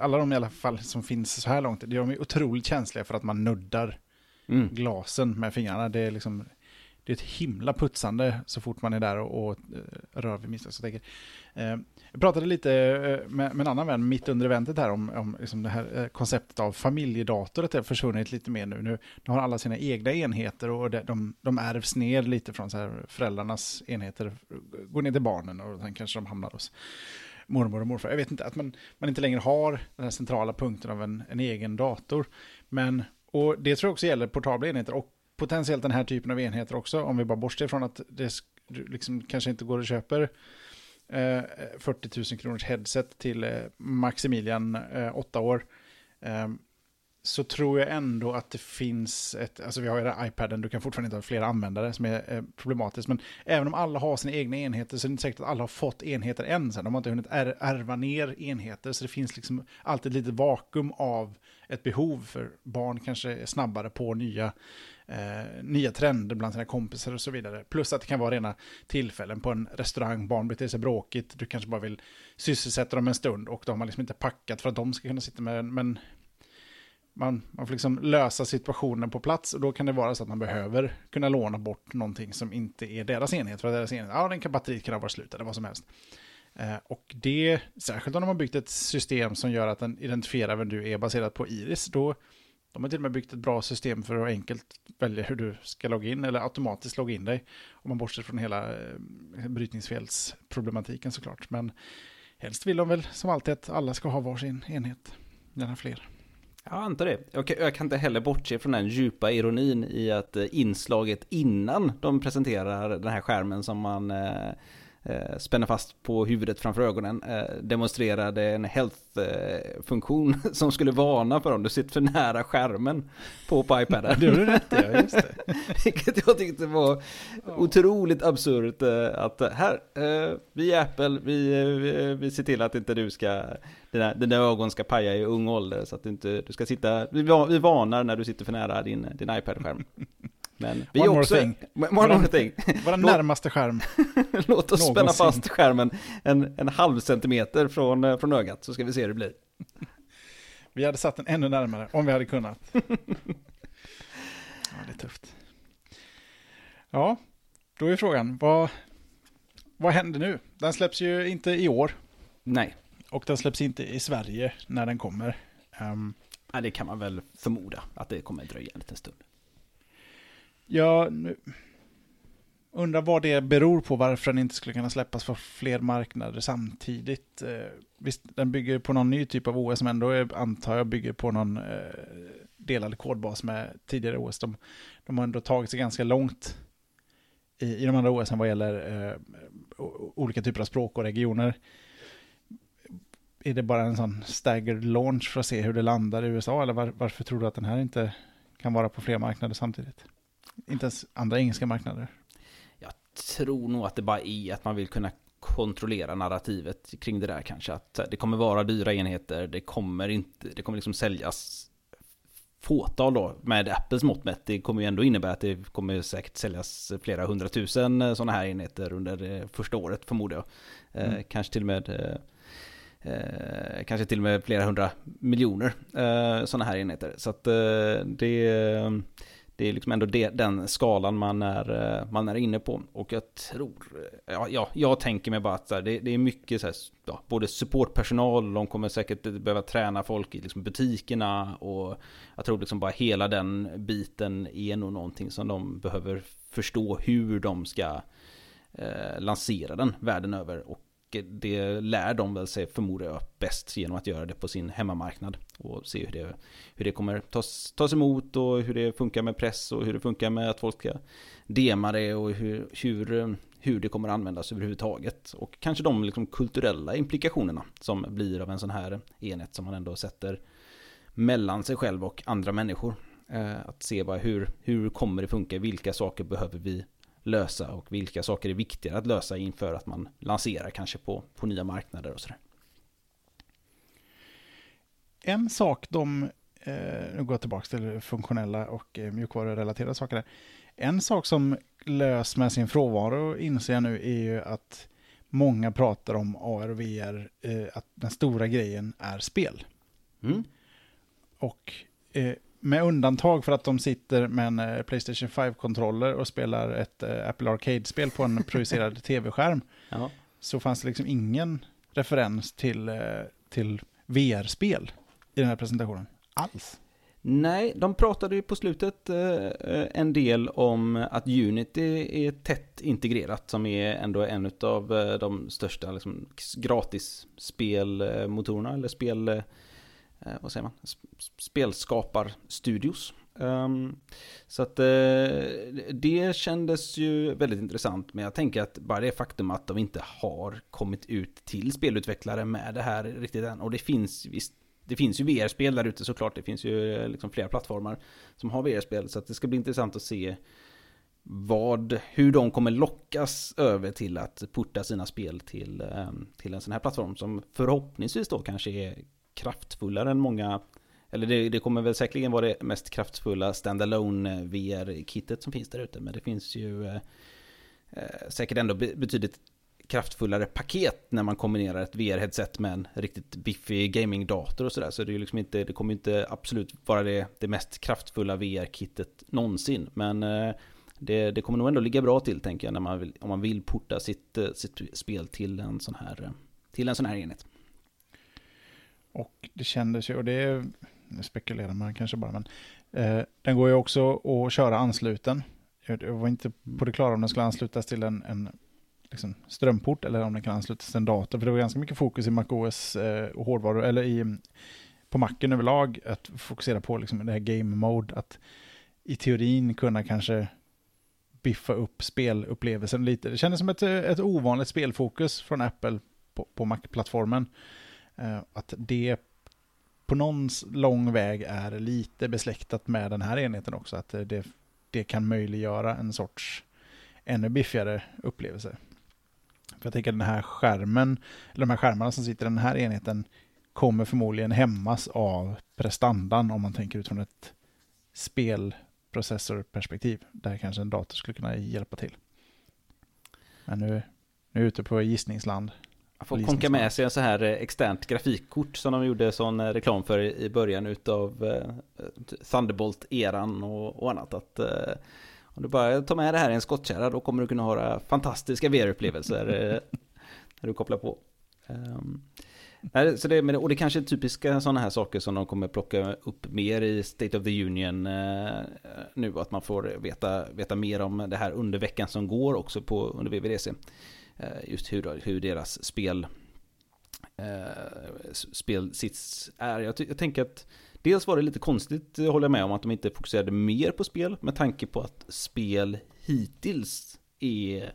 alla de i alla fall som finns så här långt, de är otroligt känsliga för att man nuddar mm. glasen med fingrarna. Det är liksom, det är ett himla putsande så fort man är där och, och eh, rör vid misstag. Så jag, tänker, eh, jag pratade lite eh, med, med, en annan vän mitt under eventet här om, om liksom det här eh, konceptet av familjedator. Det har försvunnit lite mer nu. nu. Nu har alla sina egna enheter och det, de, de ärvs ner lite från så här föräldrarnas enheter. Går ner till barnen och sen kanske de hamnar hos mormor och morfar. Jag vet inte, att man, man inte längre har den här centrala punkten av en, en egen dator. Men, och det tror jag också gäller portabla enheter och potentiellt den här typen av enheter också, om vi bara bortser från att det liksom kanske inte går att köpa 40 000 kronors headset till eh, Maximilian, eh, 8 år, ehm, så tror jag ändå att det finns ett, alltså vi har ju den iPaden, du kan fortfarande inte ha flera användare som är eh, problematiskt, men även om alla har sina egna enheter så är det inte säkert att alla har fått enheter än sen, de har inte hunnit ärva ner enheter, så det finns liksom alltid ett litet vakuum av ett behov för barn kanske är snabbare på nya eh, nya trender bland sina kompisar och så vidare. Plus att det kan vara rena tillfällen på en restaurang, barn beter sig bråkigt, du kanske bara vill sysselsätta dem en stund och då har man liksom inte packat för att de ska kunna sitta med men man, man får liksom lösa situationen på plats och då kan det vara så att man behöver kunna låna bort någonting som inte är deras enhet. För deras enhet, ja den kan batteriet kan vara slut eller vad som helst. Eh, och det, särskilt om de har byggt ett system som gör att den identifierar vem du är baserat på iris, då de har till och med byggt ett bra system för att enkelt välja hur du ska logga in eller automatiskt logga in dig. Om man bortser från hela eh, brytningsfelsproblematiken såklart. Men helst vill de väl som alltid att alla ska ha varsin enhet, gärna fler. Jag antar det. Jag kan, jag kan inte heller bortse från den djupa ironin i att eh, inslaget innan de presenterar den här skärmen som man eh, eh, spänner fast på huvudet framför ögonen, eh, demonstrerade en health-funktion som skulle varna för om du sitter för nära skärmen på, på iPaden. det du rätt ja, just det. Vilket jag tyckte var ja. otroligt absurt eh, att här, vi är Apple, vi, vi, vi ser till att inte du ska, dina, dina ögon ska paja i ung ålder så att du inte, du ska sitta, vi, vi varnar när du sitter för nära din, din iPad-skärm. Men vi one också, more thing. One more thing. Vår närmaste skärm. Låt oss spänna fast skärmen en, en halv centimeter från, eh, från ögat så ska vi se hur det blir. Vi hade satt den ännu närmare om vi hade kunnat. ja, det är tufft. Ja, då är frågan, vad, vad händer nu? Den släpps ju inte i år. Nej. och den släpps inte i Sverige när den kommer. Um, ja, det kan man väl förmoda att det kommer dröja en liten stund. Jag undrar vad det beror på varför den inte skulle kunna släppas för fler marknader samtidigt. Eh, visst, den bygger på någon ny typ av OS, men ändå är, antar jag bygger på någon eh, delad kodbas med tidigare OS. De, de har ändå tagit sig ganska långt i, i de andra OS vad gäller eh, olika typer av språk och regioner. Är det bara en sån staggered launch för att se hur det landar i USA, eller var, varför tror du att den här inte kan vara på fler marknader samtidigt? Inte ens andra engelska marknader tror nog att det bara är att man vill kunna kontrollera narrativet kring det där kanske. Att det kommer vara dyra enheter, det kommer inte, det kommer liksom säljas fåtal då med Apples mått mätt. Det kommer ju ändå innebära att det kommer säkert säljas flera hundratusen sådana här enheter under det första året förmodar jag. Eh, mm. kanske till och med eh, eh, kanske till och med flera hundra miljoner eh, sådana här enheter. Så att eh, det det är liksom ändå det, den skalan man är, eh, man är inne på. Och jag tror, eh, ja, ja jag tänker mig bara att det, det, är mycket så här, ja, både supportpersonal, de kommer säkert behöva träna folk i liksom butikerna och jag tror liksom bara hela den biten är nog någonting som de behöver förstå hur de ska eh, lansera den världen över. Och det lär de väl sig förmodar jag bäst genom att göra det på sin hemmamarknad. Och se hur det, hur det kommer tas, tas emot och hur det funkar med press och hur det funkar med att folk ska dema det och hur, hur, hur det kommer användas överhuvudtaget. Och kanske de liksom kulturella implikationerna som blir av en sån här enhet som man ändå sätter mellan sig själv och andra människor. Eh, att se bara hur, hur kommer det funka, vilka saker behöver vi lösa och vilka saker är viktigare att lösa inför att man lanserar kanske på, på nya marknader och sådär. En sak de, eh, nu går jag tillbaka till funktionella och eh, mjukvarurelaterade saker. Där. En sak som lös med sin frånvaro inser jag nu är ju att många pratar om AR och VR, eh, att den stora grejen är spel. Mm. Och med undantag för att de sitter med en eh, Playstation 5-kontroller och spelar ett eh, Apple Arcade-spel på en projicerad tv-skärm. Ja. Så fanns det liksom ingen referens till, eh, till VR-spel i den här presentationen. Alls. Nej, de pratade ju på slutet en del om att Unity är tätt integrerat som är ändå en av de största liksom, gratis spelmotorerna eller spel eh, vad säger man, spelskaparstudios. Um, så att eh, det kändes ju väldigt intressant, men jag tänker att bara det faktum att de inte har kommit ut till spelutvecklare med det här riktigt än, och det finns visst det finns ju VR-spel där ute såklart, det finns ju eh, liksom flera plattformar som har VR-spel, så att det ska bli intressant att se vad, hur de kommer lockas över till att porta sina spel till, ehm, till en sån här plattform som förhoppningsvis då kanske är kraftfullare än många eller det, det, kommer väl säkerligen vara det mest kraftfulla standalone eh, VR-kittet som finns där ute. Men det finns ju eh, eh säkert ändå betydligt kraftfullare paket när man kombinerar ett VR-headset med en riktigt biffig gaming-dator och sådär. Så det, är liksom inte, det kommer inte absolut vara det, det mest kraftfulla VR-kittet någonsin. Men eh, det, det, kommer nog ändå ligga bra till tänker jag när man vill, om man vill porta sitt, eh, sitt spel till en sån här, till en sån här enhet. Och det kändes ju, och det nu spekulerar man kanske bara, men eh, den går ju också att köra ansluten. Jag, jag var inte på det klara om den skulle anslutas till en, en liksom strömport eller om den kan anslutas till en dator. För det var ganska mycket fokus i MacOS eh, och hårdvaror, eller i, på Macen överlag, att fokusera på liksom det här game mode, att i teorin kunna kanske biffa upp spelupplevelsen lite. Det kändes som ett, ett ovanligt spelfokus från Apple på, på Mac-plattformen. Eh, att det på någon lång väg är lite besläktat med den här enheten också. Att det, det kan möjliggöra en sorts ännu biffigare upplevelse. För jag tänker att den här skärmen, eller de här skärmarna som sitter i den här enheten kommer förmodligen hämmas av prestandan om man tänker utifrån ett spelprocessorperspektiv. Där kanske en dator skulle kunna hjälpa till. Men nu, nu är jag ute på gissningsland. Man får konka med sig en så här eh, externt grafikkort som de gjorde sån eh, reklam för i början utav eh, Thunderbolt-eran och, annat. Att, om du bara tar med det här i en skottkärra då kommer du kunna ha fantastiska VR-upplevelser när du kopplar på. Nej, så det, och det kanske är typiska sådana här saker som de kommer plocka upp mer i State of the Union nu. Att man får veta, veta mer om det här under veckan som går också på, under VVDC. Eh, just hur, hur deras spel eh, spelsits är. Jag, jag tänker att dels var det lite konstigt, eh, håller jag med om, att de inte fokuserade mer på spel med tanke på att spel hittills är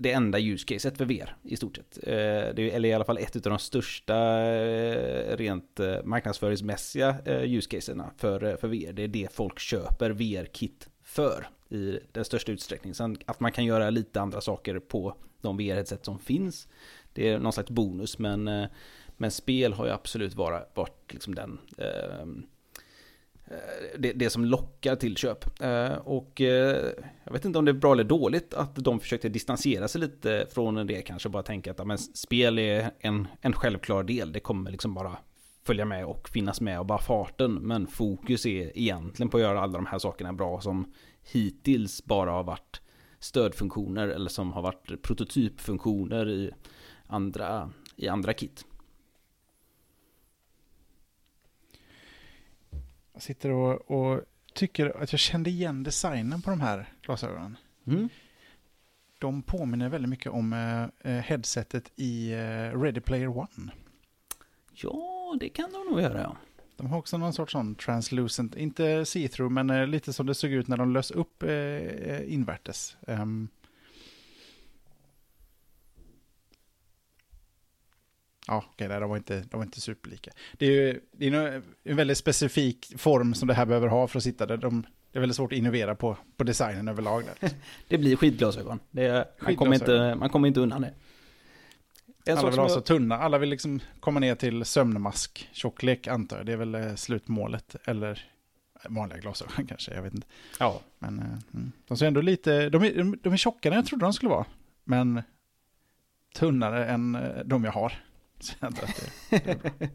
det enda ljuscaset för VR i stort sett. Eh, det är, eller i alla fall ett av de största rent marknadsföringsmässiga ljuscaserna för, för VR. Det är det folk köper VR-kit för i den största utsträckningen. Sen att man kan göra lite andra saker på de VR-headset som finns. Det är någon slags bonus men, eh, men spel har ju absolut vara, varit liksom den eh, eh, det, det som lockar till köp. Eh, Och eh, jag vet inte om det är bra eller dåligt att de försökte distansera sig lite från det. Kanske bara tänka att ja, men spel är en, en självklar del. Det kommer liksom bara följa med och finnas med och bara farten. Men fokus är egentligen på att göra alla de här sakerna bra som hittills bara har varit stödfunktioner eller som har varit prototypfunktioner i andra, i andra kit. Jag sitter och, och tycker att jag kände igen designen på de här glasögonen. Mm. De påminner väldigt mycket om eh, eh, headsetet i eh, Ready Player One. Ja, det kan de nog göra ja. De har också någon sorts sån translucent, inte see-through, men eh, lite som det såg ut när de lös upp eh, eh, invärtes. Ehm. Ja, okej, okay, de, var inte, de var inte superlika. Det är ju det är en väldigt specifik form som det här behöver ha för att sitta där. De, det är väldigt svårt att innovera på, på designen överlag. Där. Det blir skidglasögon. Det, man, kommer inte, man kommer inte undan det. En Alla sak vill som ha så jag, tunna, alla vill liksom komma ner till sömnmask, tjocklek antar jag. Det är väl eh, slutmålet. Eller vanliga glasögon kanske, jag vet inte. ja, Men eh, mm. de ser ändå lite, de är, de, de är tjockare än jag trodde de skulle vara. Men tunnare än eh, de jag har. Så jag att det,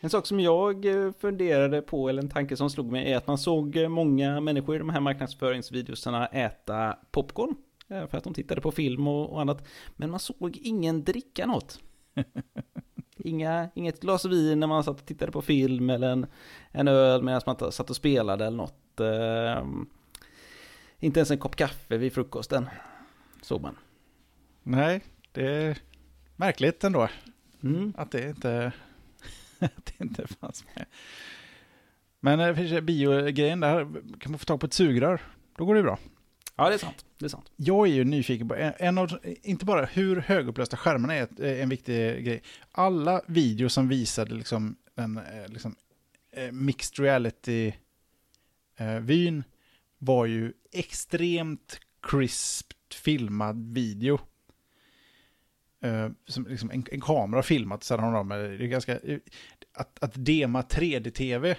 En sak som jag eh, funderade på, eller en tanke som slog mig, är att man såg eh, många människor i de här marknadsföringsvideosarna äta popcorn. För att de tittade på film och, och annat. Men man såg ingen dricka något. Inga, inget glas vin när man satt och tittade på film eller en, en öl medan man satt och spelade eller något. Eh, inte ens en kopp kaffe vid frukosten. Såg man. nej, det är märkligt ändå Mm. att det inte, att det inte fanns med. Men eh, biogrejen där, kan man få tag på ett sugrör, då går det bra. Ja, det är sant. Det är sant. Jag är ju nyfiken på, en, en av, inte bara hur högupplösta skärmarna är eh, en viktig grej. Alla videos som visade liksom den eh, liksom, eh, mixed reality-vyn var ju extremt crispt filmad video. Som liksom en, en kamera filmat, så har de det är ganska... Att, att dema 3D-tv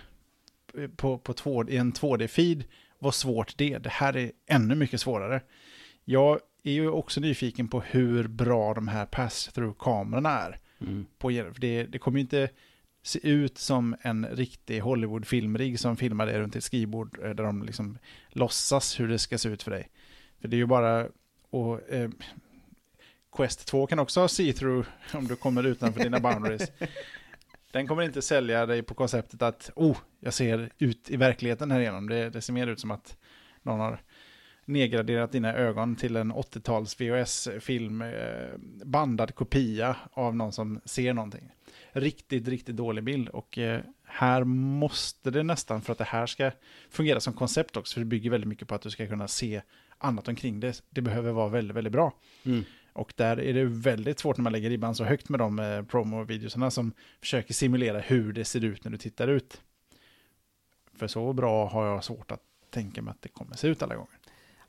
på, på två, i en 2D-feed var svårt det. Det här är ännu mycket svårare. Jag är ju också nyfiken på hur bra de här pass-through-kamerorna är. Mm. På, det, det kommer ju inte se ut som en riktig Hollywood-filmrigg som filmar det runt ett skrivbord eh, där de liksom låtsas hur det ska se ut för dig. För det är ju bara... Och, eh, Quest 2 kan också ha see-through om du kommer utanför dina boundaries. Den kommer inte sälja dig på konceptet att oh, jag ser ut i verkligheten här igenom. Det, det ser mer ut som att någon har nedgraderat dina ögon till en 80-tals VHS-film, eh, bandad kopia av någon som ser någonting. Riktigt, riktigt dålig bild och eh, här måste det nästan för att det här ska fungera som koncept också, för det bygger väldigt mycket på att du ska kunna se annat omkring det. Det behöver vara väldigt, väldigt bra. Mm. Och där är det väldigt svårt när man lägger ribban så högt med de eh, promo-videosarna som försöker simulera hur det ser ut när du tittar ut. För så bra har jag svårt att tänka mig att det kommer se ut alla gånger.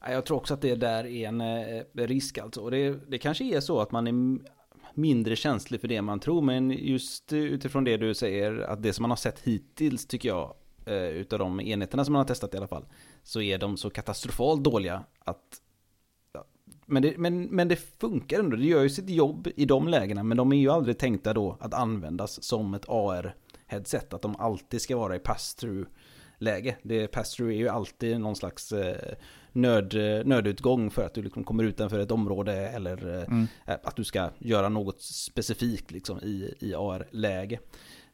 Jag tror också att det där är en eh, risk alltså. Och det, det kanske är så att man är mindre känslig för det man tror. Men just utifrån det du säger, att det som man har sett hittills tycker jag, eh, utav de enheterna som man har testat i alla fall, så är de så katastrofalt dåliga att men det, men, men det funkar ändå, det gör ju sitt jobb i de lägena, men de är ju aldrig tänkta då att användas som ett AR-headset, att de alltid ska vara i pass-through AR-läge. Det Pastor är ju alltid någon slags eh, nöd, nödutgång för att du liksom kommer utanför ett område eller eh, mm. att du ska göra något specifikt liksom i, i AR-läge.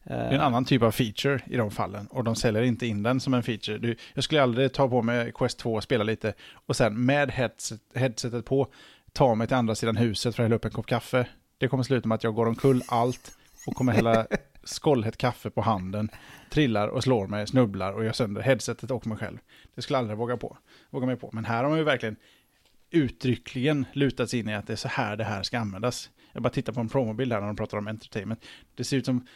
Det är en annan typ av feature i de fallen och de säljer inte in den som en feature. Du, jag skulle aldrig ta på mig Quest 2 och spela lite och sen med headset, headsetet på ta mig till andra sidan huset för att hälla upp en kopp kaffe. Det kommer sluta med att jag går omkull allt och kommer hälla skållhett kaffe på handen, trillar och slår mig, snubblar och gör sönder headsetet och mig själv. Det skulle jag aldrig våga, på, våga mig på. Men här har man ju verkligen uttryckligen lutat sig in i att det är så här det här ska användas. Jag bara tittar på en promobild här när de pratar om entertainment. Det ser ut som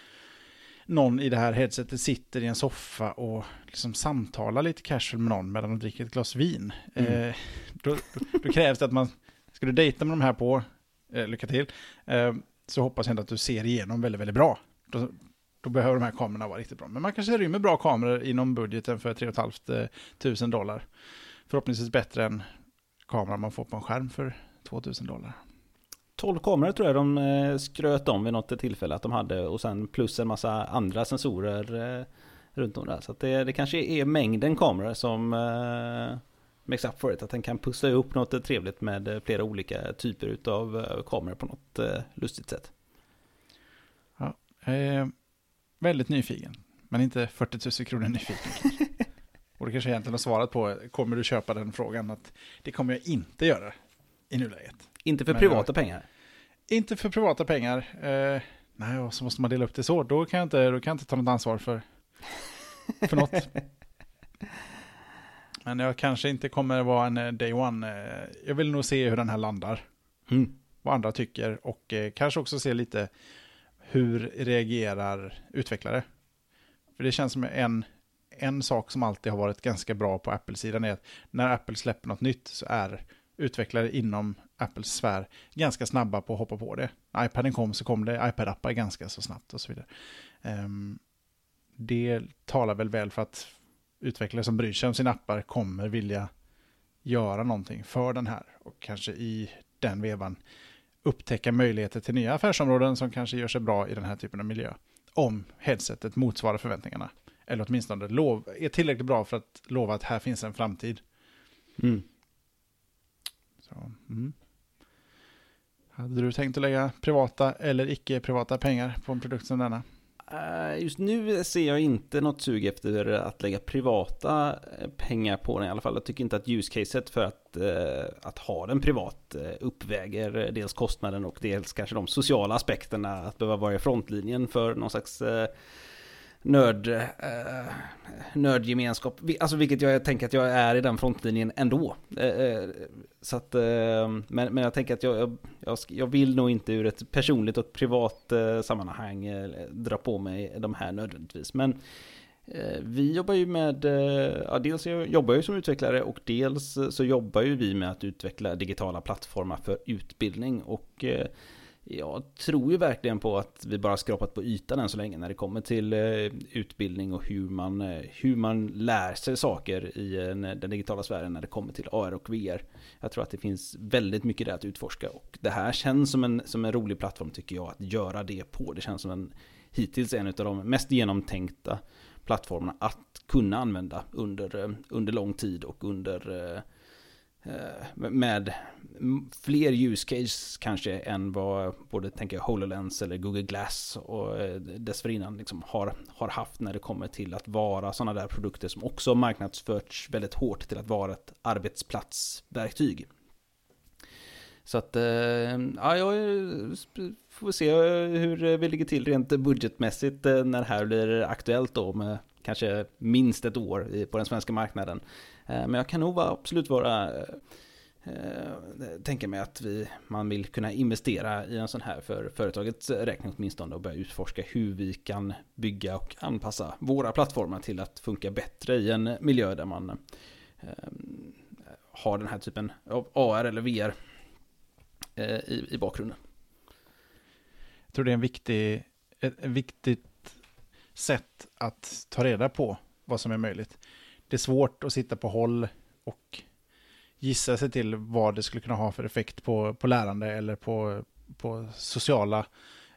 någon i det här headsetet sitter i en soffa och liksom samtalar lite casual med någon medan de dricker ett glas vin. Mm. Eh, då, då, då, krävs det att man, ska du dejta med de här på, eh, lycka till, eh, så hoppas jag ändå att du ser igenom väldigt, väldigt bra. Då, då behöver de här kamerorna vara riktigt bra. Men man kanske rymmer bra kameror inom budgeten för 3 500 eh, dollar. Förhoppningsvis bättre än kameran man får på en skärm för 2000 dollar. 12 kameror tror jag de eh, skröt om vid något tillfälle att de hade och sen plus en massa andra sensorer eh, runt om där. Så det, det kanske är mängden kameror som eh, makes up for it. Att den kan pussa upp något trevligt med flera olika typer av kameror på något lustigt sätt. Ja, är väldigt nyfiken, men inte 40 000 kronor nyfiken. och det kanske egentligen har svarat på, kommer du köpa den frågan? Att det kommer jag inte göra i nuläget. Inte för Men privata jag, pengar? Inte för privata pengar. Eh, nej, så måste man dela upp det så. Då kan jag inte, då kan jag inte ta något ansvar för, för något. Men jag kanske inte kommer vara en eh, day one. Eh, jag vill nog se hur den här landar. Mm. Vad andra tycker och eh, kanske också se lite hur reagerar utvecklare. För det känns som en, en sak som alltid har varit ganska bra på Apple-sidan är att när Apple släpper något nytt så är utvecklare inom Apples sfär ganska snabba på att hoppa på det. IPaden kom så kom det iPad-appar ganska så snabbt och så vidare. Um, det talar väl väl för att utvecklare som bryr sig om sina appar kommer vilja göra någonting för den här och kanske i den vevan upptäcka möjligheter till nya affärsområden som kanske gör sig bra i den här typen av miljö. Om headsetet motsvarar förväntningarna. Eller åtminstone lov, är tillräckligt bra för att lova att här finns en framtid. Mm. Så, mm. Hade du tänkt att lägga privata eller icke-privata pengar på en produkt som denna? Eh, just nu ser jag inte något sug efter att lägga privata eh, pengar på den i alla fall. Jag tycker inte att ljuscaset för att, eh, att ha den privat uppväger dels kostnaden och dels kanske de sociala aspekterna. Att behöva vara i frontlinjen för någon slags nörd, eh, nördgemenskap. Alltså vilket jag tänker att jag är i den frontlinjen ändå. Eh, eh, så att, eh, men, men jag tänker att jag, jag, jag, vill nog inte ur ett personligt och privat eh, sammanhang eh, dra på mig de här nödvändigtvis. Men eh, vi jobbar ju med, eh, ja, dels jag jobbar jag som utvecklare och dels så jobbar ju vi med att utveckla digitala plattformar för utbildning. Och eh, jag tror ju verkligen på att vi bara skrapat på ytan än så länge när det kommer till eh, utbildning och hur man, eh, hur man lär sig saker i eh, den digitala sfären när det kommer till AR och VR. Jag tror att det finns väldigt mycket där att utforska och det här känns som en, som en rolig plattform tycker jag att göra det på. Det känns som en hittills en av de mest genomtänkta plattformarna att kunna använda under, under lång tid och under Eh, Eh, med fler use case kanske än vad både tänker HoloLens eller Google Glass och eh, dessförinnan liksom har, har haft när det kommer till att vara sådana där produkter som också marknadsförts väldigt hårt till att vara ett arbetsplatsverktyg. Så att, eh, ja, jag får se hur vi ligger till rent budgetmässigt när det här blir aktuellt då med kanske minst ett år på den svenska marknaden. Eh, men jag kan nog absolut vara eh, eh, tänka mig att vi, man vill kunna investera i en sån här för företagets räkning åtminstone och börja utforska hur vi kan bygga och anpassa våra plattformar till att funka bättre i en miljö där man eh, har den här typen av AR eller VR i, i bakgrunden. Jag tror det är en viktig, ett viktigt sätt att ta reda på vad som är möjligt det är svårt att sitta på håll och gissa sig till vad det skulle kunna ha för effekt på, på lärande eller på, på sociala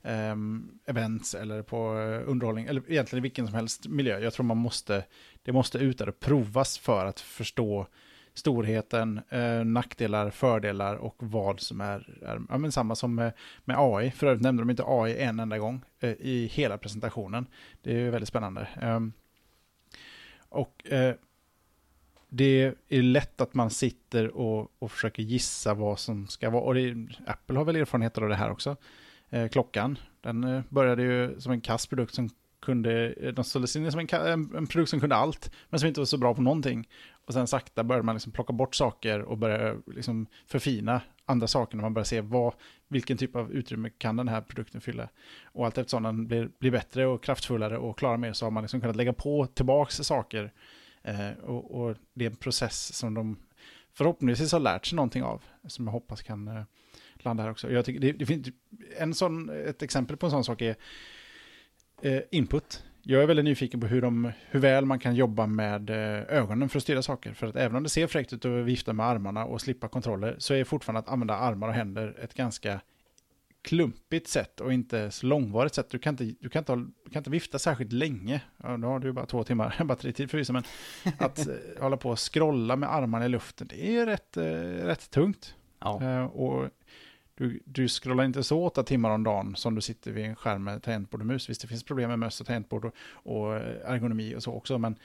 ehm, events eller på eh, underhållning, eller egentligen i vilken som helst miljö. Jag tror man måste, det måste ut där och provas för att förstå storheten, eh, nackdelar, fördelar och vad som är, är ja, men samma som med, med AI. För övrigt nämnde de inte AI en enda gång eh, i hela presentationen. Det är ju väldigt spännande. Eh, och eh, det är lätt att man sitter och, och försöker gissa vad som ska vara. Och det, Apple har väl erfarenheter av det här också. Eh, klockan, den eh, började ju som en kass produkt som kunde, eh, de såldes in som en, en, en, produkt som kunde allt, men som inte var så bra på någonting. Och sen sakta började man liksom plocka bort saker och börja liksom förfina andra saker när man börjar se vad, vilken typ av utrymme kan den här produkten fylla. Och allt eftersom den blir, blir bättre och kraftfullare och klarar mer så har man liksom kunnat lägga på tillbaka saker. Eh, och, och, det är en process som de förhoppningsvis har lärt sig någonting av, som jag hoppas kan eh, landa här också. Jag tycker det, det finns en sån, ett exempel på en sån sak är eh, input. Jag är väldigt nyfiken på hur, de, hur väl man kan jobba med eh, ögonen för att styra saker. För att även om det ser fräckt ut att vifta med armarna och slippa kontroller så är fortfarande att använda armar och händer ett ganska klumpigt sätt och inte så långvarigt sätt. Du kan inte, du kan inte, du kan inte vifta särskilt länge. Ja, nu har du bara två timmar batteritid förvisso, men att eh, hålla på och scrolla med armarna i luften, det är rätt, eh, rätt tungt. Ja. Eh, och du, du scrollar inte så åtta timmar om dagen som du sitter vid en skärm med tangentbord och mus. Visst, det finns problem med möss och tangentbord och, och ergonomi och så också, men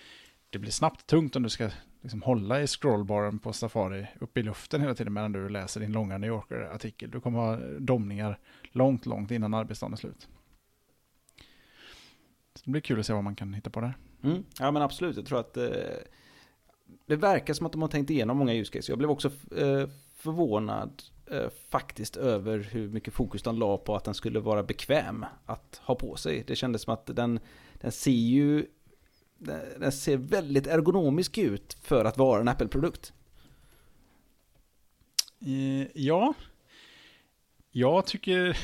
det blir snabbt tungt om du ska liksom hålla i scrollbaren på Safari uppe i luften hela tiden medan du läser din långa New Yorker-artikel. Du kommer ha domningar långt, långt innan arbetsdagen är slut. Så det blir kul att se vad man kan hitta på där. Mm. Ja men absolut, jag tror att eh, det verkar som att de har tänkt igenom många use cases. Jag blev också eh, förvånad eh, faktiskt över hur mycket fokus de la på att den skulle vara bekväm att ha på sig. Det kändes som att den, den ser ju den ser väldigt ergonomisk ut för att vara en Apple-produkt. Eh, ja, jag tycker,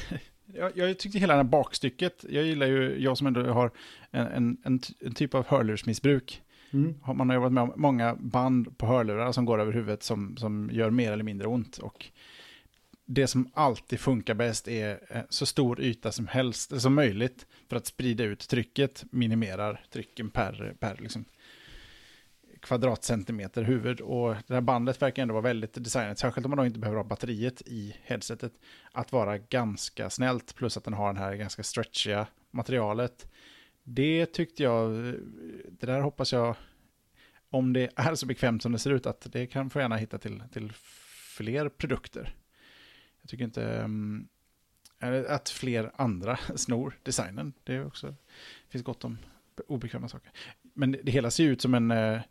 jag, jag tyckte hela det här bakstycket, jag gillar ju, jag som ändå har en, en, en, en typ av hörlursmissbruk, mm. man har jobbat med många band på hörlurar som går över huvudet som, som gör mer eller mindre ont. Och det som alltid funkar bäst är eh, så stor yta som helst, som möjligt, för att sprida ut trycket, minimerar trycken per, per liksom, kvadratcentimeter huvud. Och det här bandet verkar ändå vara väldigt designat, särskilt om man då inte behöver ha batteriet i headsetet, att vara ganska snällt, plus att den har den här ganska stretchiga materialet. Det tyckte jag, det där hoppas jag, om det är så bekvämt som det ser ut, att det kan få gärna hitta till, till fler produkter. Jag tycker inte um, att fler andra snor designen. Det är också, det finns gott om obekväma saker. Men det, det hela ser ut som en, uh,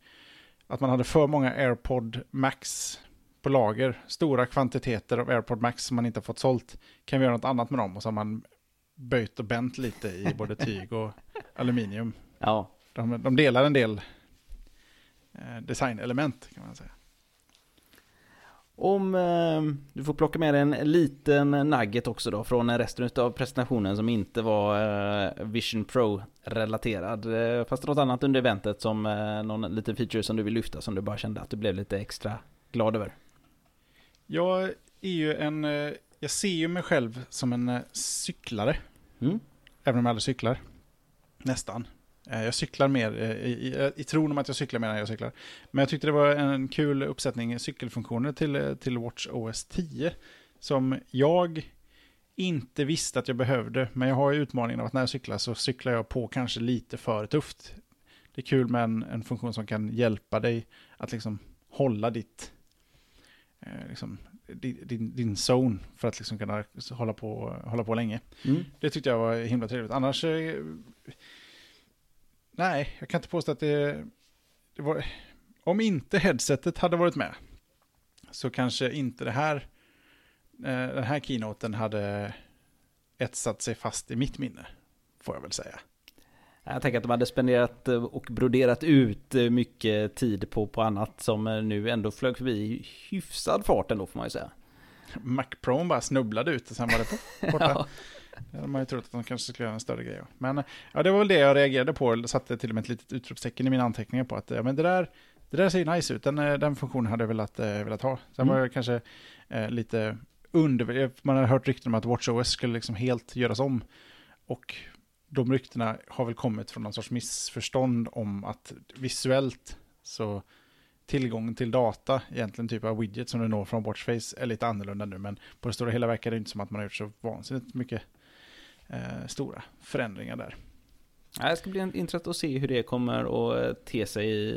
att man hade för många AirPod Max på lager. Stora kvantiteter av AirPod Max som man inte har fått sålt. Kan vi göra något annat med dem? Och så har man böjt och bänt lite i både tyg och aluminium. Ja. De, de delar en del eh, designelement kan man säga. Om eh, du får plocka med dig en liten nugget också då från resten av presentationen som inte var eh, Vision Pro-relaterad. Eh, fast något annat under eventet som eh, någon liten feature som du vill lyfta som du bara kände att du blev lite extra glad över. Jag är ju en, eh, jag ser ju mig själv som en eh, cyklare. Mm. Även om jag aldrig cyklar. Nästan. Eh, jag cyklar mer eh, i, i, i tron om att jag cyklar mer än jag cyklar. Men jag tyckte det var en kul uppsättning cykelfunktioner till, eh, till Watch OS 10. Som jag inte visste att jag behövde. Men jag har ju utmaningen av att när jag cyklar så cyklar jag på kanske lite för tufft. Det är kul med en, en funktion som kan hjälpa dig att liksom hålla ditt, eh, liksom, din, din zone för att liksom kunna hålla på, hålla på länge. Mm. Det tyckte jag var himla trevligt. Annars Nej, jag kan inte påstå att det, det var... Om inte headsetet hade varit med så kanske inte det här, eh, den här keynoten hade etsat sig fast i mitt minne, får jag väl säga. Jag tänker att de hade spenderat eh, och broderat ut eh, mycket tid på, på annat som nu ändå flög förbi i hyfsad fart ändå får man ju säga. Mac Pro bara snubblade ut och sen var det borta. ja. Det hade man ju trott att de kanske skulle göra en större grej. Men ja, det var väl det jag reagerade på. Satte till och med ett litet utropstecken i mina anteckningar på att ja, men det, där, det där ser nice ut. Den, eh, den funktionen hade jag velat, eh, velat ha. Sen mm. var jag kanske eh, lite under, man har hört rykten om att WatchOS skulle liksom helt göras om. Och de ryktena har väl kommit från någon sorts missförstånd om att visuellt så tillgången till data, egentligen typ av widget som du når från Watchface, är lite annorlunda nu. Men på det stora hela verkar det inte som att man har gjort så vansinnigt mycket eh, stora förändringar där. Det ska bli intressant att se hur det kommer att eh, te sig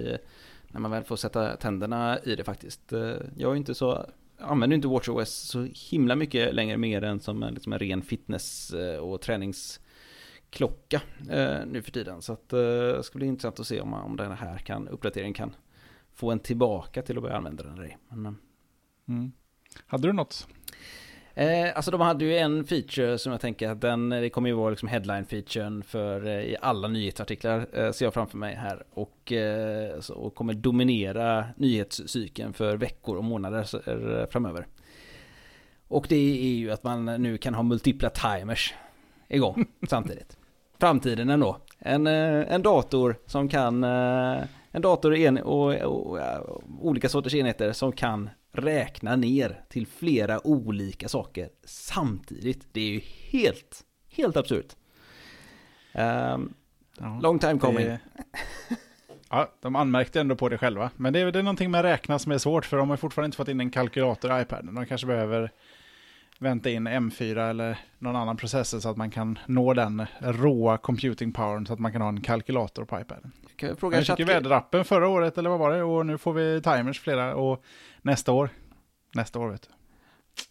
när man väl får sätta tänderna i det faktiskt. Eh, jag är inte så använder inte WatchOS så himla mycket längre mer än som en, liksom en ren fitness eh, och träningsklocka eh, nu för tiden. Så att, eh, det ska bli intressant att se om, om den här kan, uppdateringen kan få en tillbaka till att börja använda den. Men, mm. Hade du något? Eh, alltså de hade ju en feature som jag tänker att den, det kommer ju vara liksom headline-featuren för eh, i alla nyhetsartiklar eh, ser jag framför mig här. Och, eh, så, och kommer dominera nyhetscykeln för veckor och månader eh, framöver. Och det är ju att man nu kan ha multipla timers igång samtidigt. Framtiden ändå. En, eh, en dator som kan, en dator en, och, och, och olika sorters enheter som kan räkna ner till flera olika saker samtidigt. Det är ju helt, helt absurt. Um, ja, long time coming. Det... Ja, de anmärkte ändå på det själva. Men det är, det är någonting med räkna som är svårt, för de har fortfarande inte fått in en kalkylator i iPaden. De kanske behöver vänta in M4 eller någon annan processor så att man kan nå den råa computing powern så att man kan ha en kalkylator på iPaden. Kan jag fråga jag fick väderappen förra året, eller vad var det? Och nu får vi timers flera. Och nästa år. Nästa år vet du.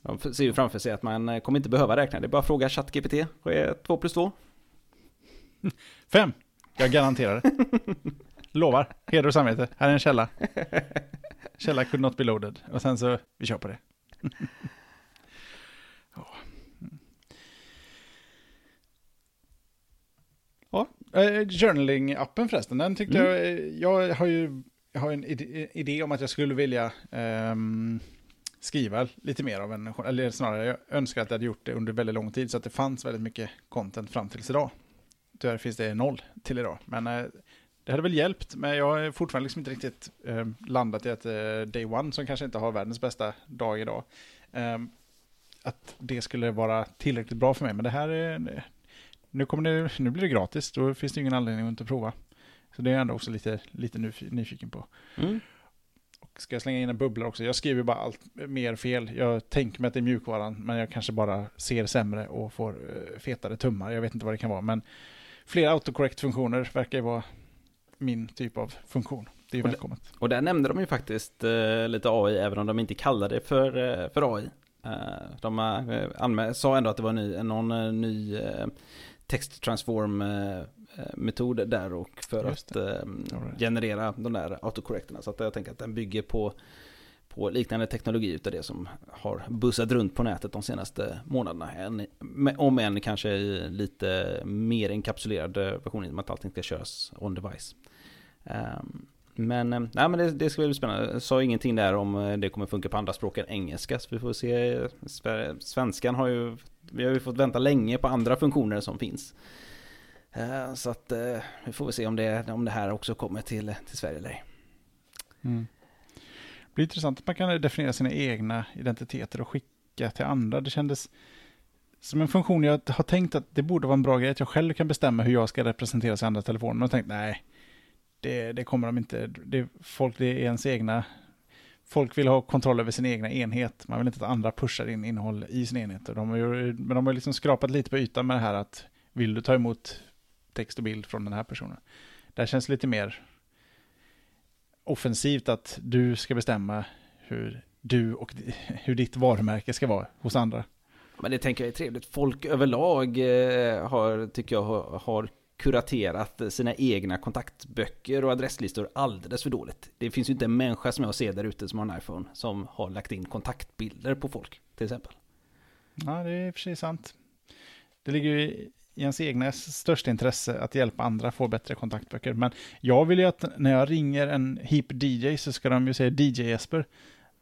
De ser ju framför sig att man eh, kommer inte behöva räkna. Det är bara att fråga ChatGPT. Vad är 2 plus 2? 5. Jag garanterar det. Lovar. Heder och samvete. Här är en källa. Källa could not be loaded. Och sen så, vi kör på det. ja, uh, journaling-appen förresten, den tyckte mm. jag, jag har ju jag har en idé om att jag skulle vilja um, skriva lite mer av en, eller snarare jag önskar att jag hade gjort det under väldigt lång tid så att det fanns väldigt mycket content fram tills idag. Tyvärr finns det noll till idag, men uh, det hade väl hjälpt, men jag har fortfarande liksom inte riktigt uh, landat i att uh, Day One, som kanske inte har världens bästa dag idag, um, att det skulle vara tillräckligt bra för mig. Men det här är, nu, kommer det, nu blir det gratis, då finns det ingen anledning att inte prova. Så det är jag ändå också lite, lite nyfiken på. Mm. Och ska jag slänga in en bubbla också? Jag skriver bara allt mer fel. Jag tänker mig att det är mjukvaran, men jag kanske bara ser sämre och får uh, fetare tummar. Jag vet inte vad det kan vara, men fler autocorrect-funktioner verkar ju vara min typ av funktion. Det är välkommet. Och, och där nämnde de ju faktiskt uh, lite AI, även om de inte kallade det för, uh, för AI. de uh, sa ändå att det var ny, någon ny text Eh, metod där och för att eh, right. generera de där autocorrecterna. Så att jag tänker att den bygger på, på liknande teknologi utav det som har bussat runt på nätet de senaste månaderna. En, om än kanske i lite mer enkapsulerad version i och med att allting ska köras on device. Um, men, eh, nej, men det, det ska bli spännande. Jag sa ingenting där om det kommer funka på andra språk än engelska. Så vi får se. Svenskan har ju, vi har ju fått vänta länge på andra funktioner som finns. Eh, så att eh, vi får väl se om det, om det här också kommer till, till Sverige eller ej. Mm. Det blir intressant att man kan definiera sina egna identiteter och skicka till andra. Det kändes som en funktion jag har tänkt att det borde vara en bra grej, att jag själv kan bestämma hur jag ska representeras i andra telefoner. Men jag har tänkt, nej, det, det kommer de inte. Det, folk, det är ens egna. Folk vill ha kontroll över sin egna enhet. Man vill inte att andra pushar in innehåll i sin enhet. De har, men de har liksom skrapat lite på ytan med det här att vill du ta emot text och bild från den här personen. Det här känns lite mer offensivt att du ska bestämma hur du och hur ditt varumärke ska vara hos andra. Men det tänker jag är trevligt. Folk överlag eh, har, tycker jag, har, kuraterat sina egna kontaktböcker och adresslistor alldeles för dåligt. Det finns ju inte en människa som jag ser där ute som har en iPhone som har lagt in kontaktbilder på folk, till exempel. Ja, det är i och för sig sant. Det ligger ju i ens egna största intresse att hjälpa andra få bättre kontaktböcker. Men jag vill ju att när jag ringer en hip DJ så ska de ju säga DJ Jesper.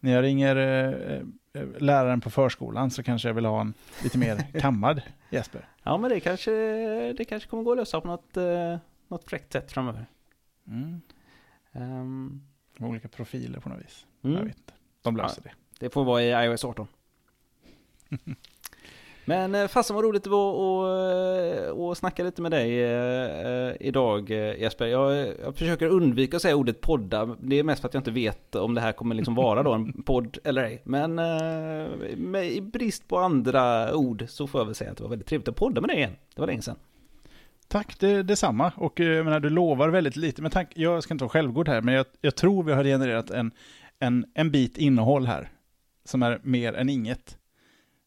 När jag ringer eh, eh, läraren på förskolan så kanske jag vill ha en lite mer kammad Jesper. Ja, men det kanske, det kanske kommer gå att lösa på något, eh, något fräckt sätt framöver. Mm. Um. Olika profiler på något vis. Mm. Jag vet inte. De löser ja, det. Det får vara i iOS 18. Men eh, fasen vad roligt det var att, att snacka lite med dig eh, idag Jesper. Jag, jag försöker undvika att säga ordet podda. Det är mest för att jag inte vet om det här kommer liksom vara då en podd eller ej. Men med, i brist på andra ord så får jag väl säga att det var väldigt trevligt att podda med dig igen. Det var länge sedan. Tack, det, detsamma. Och jag menar, du lovar väldigt lite. Men tack, jag ska inte vara självgod här, men jag, jag tror vi har genererat en, en, en bit innehåll här. Som är mer än inget.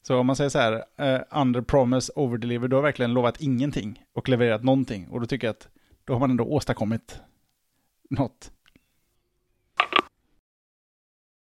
Så om man säger så här, uh, under promise, over deliver, då har verkligen lovat ingenting och levererat någonting. Och då tycker jag att då har man ändå åstadkommit något.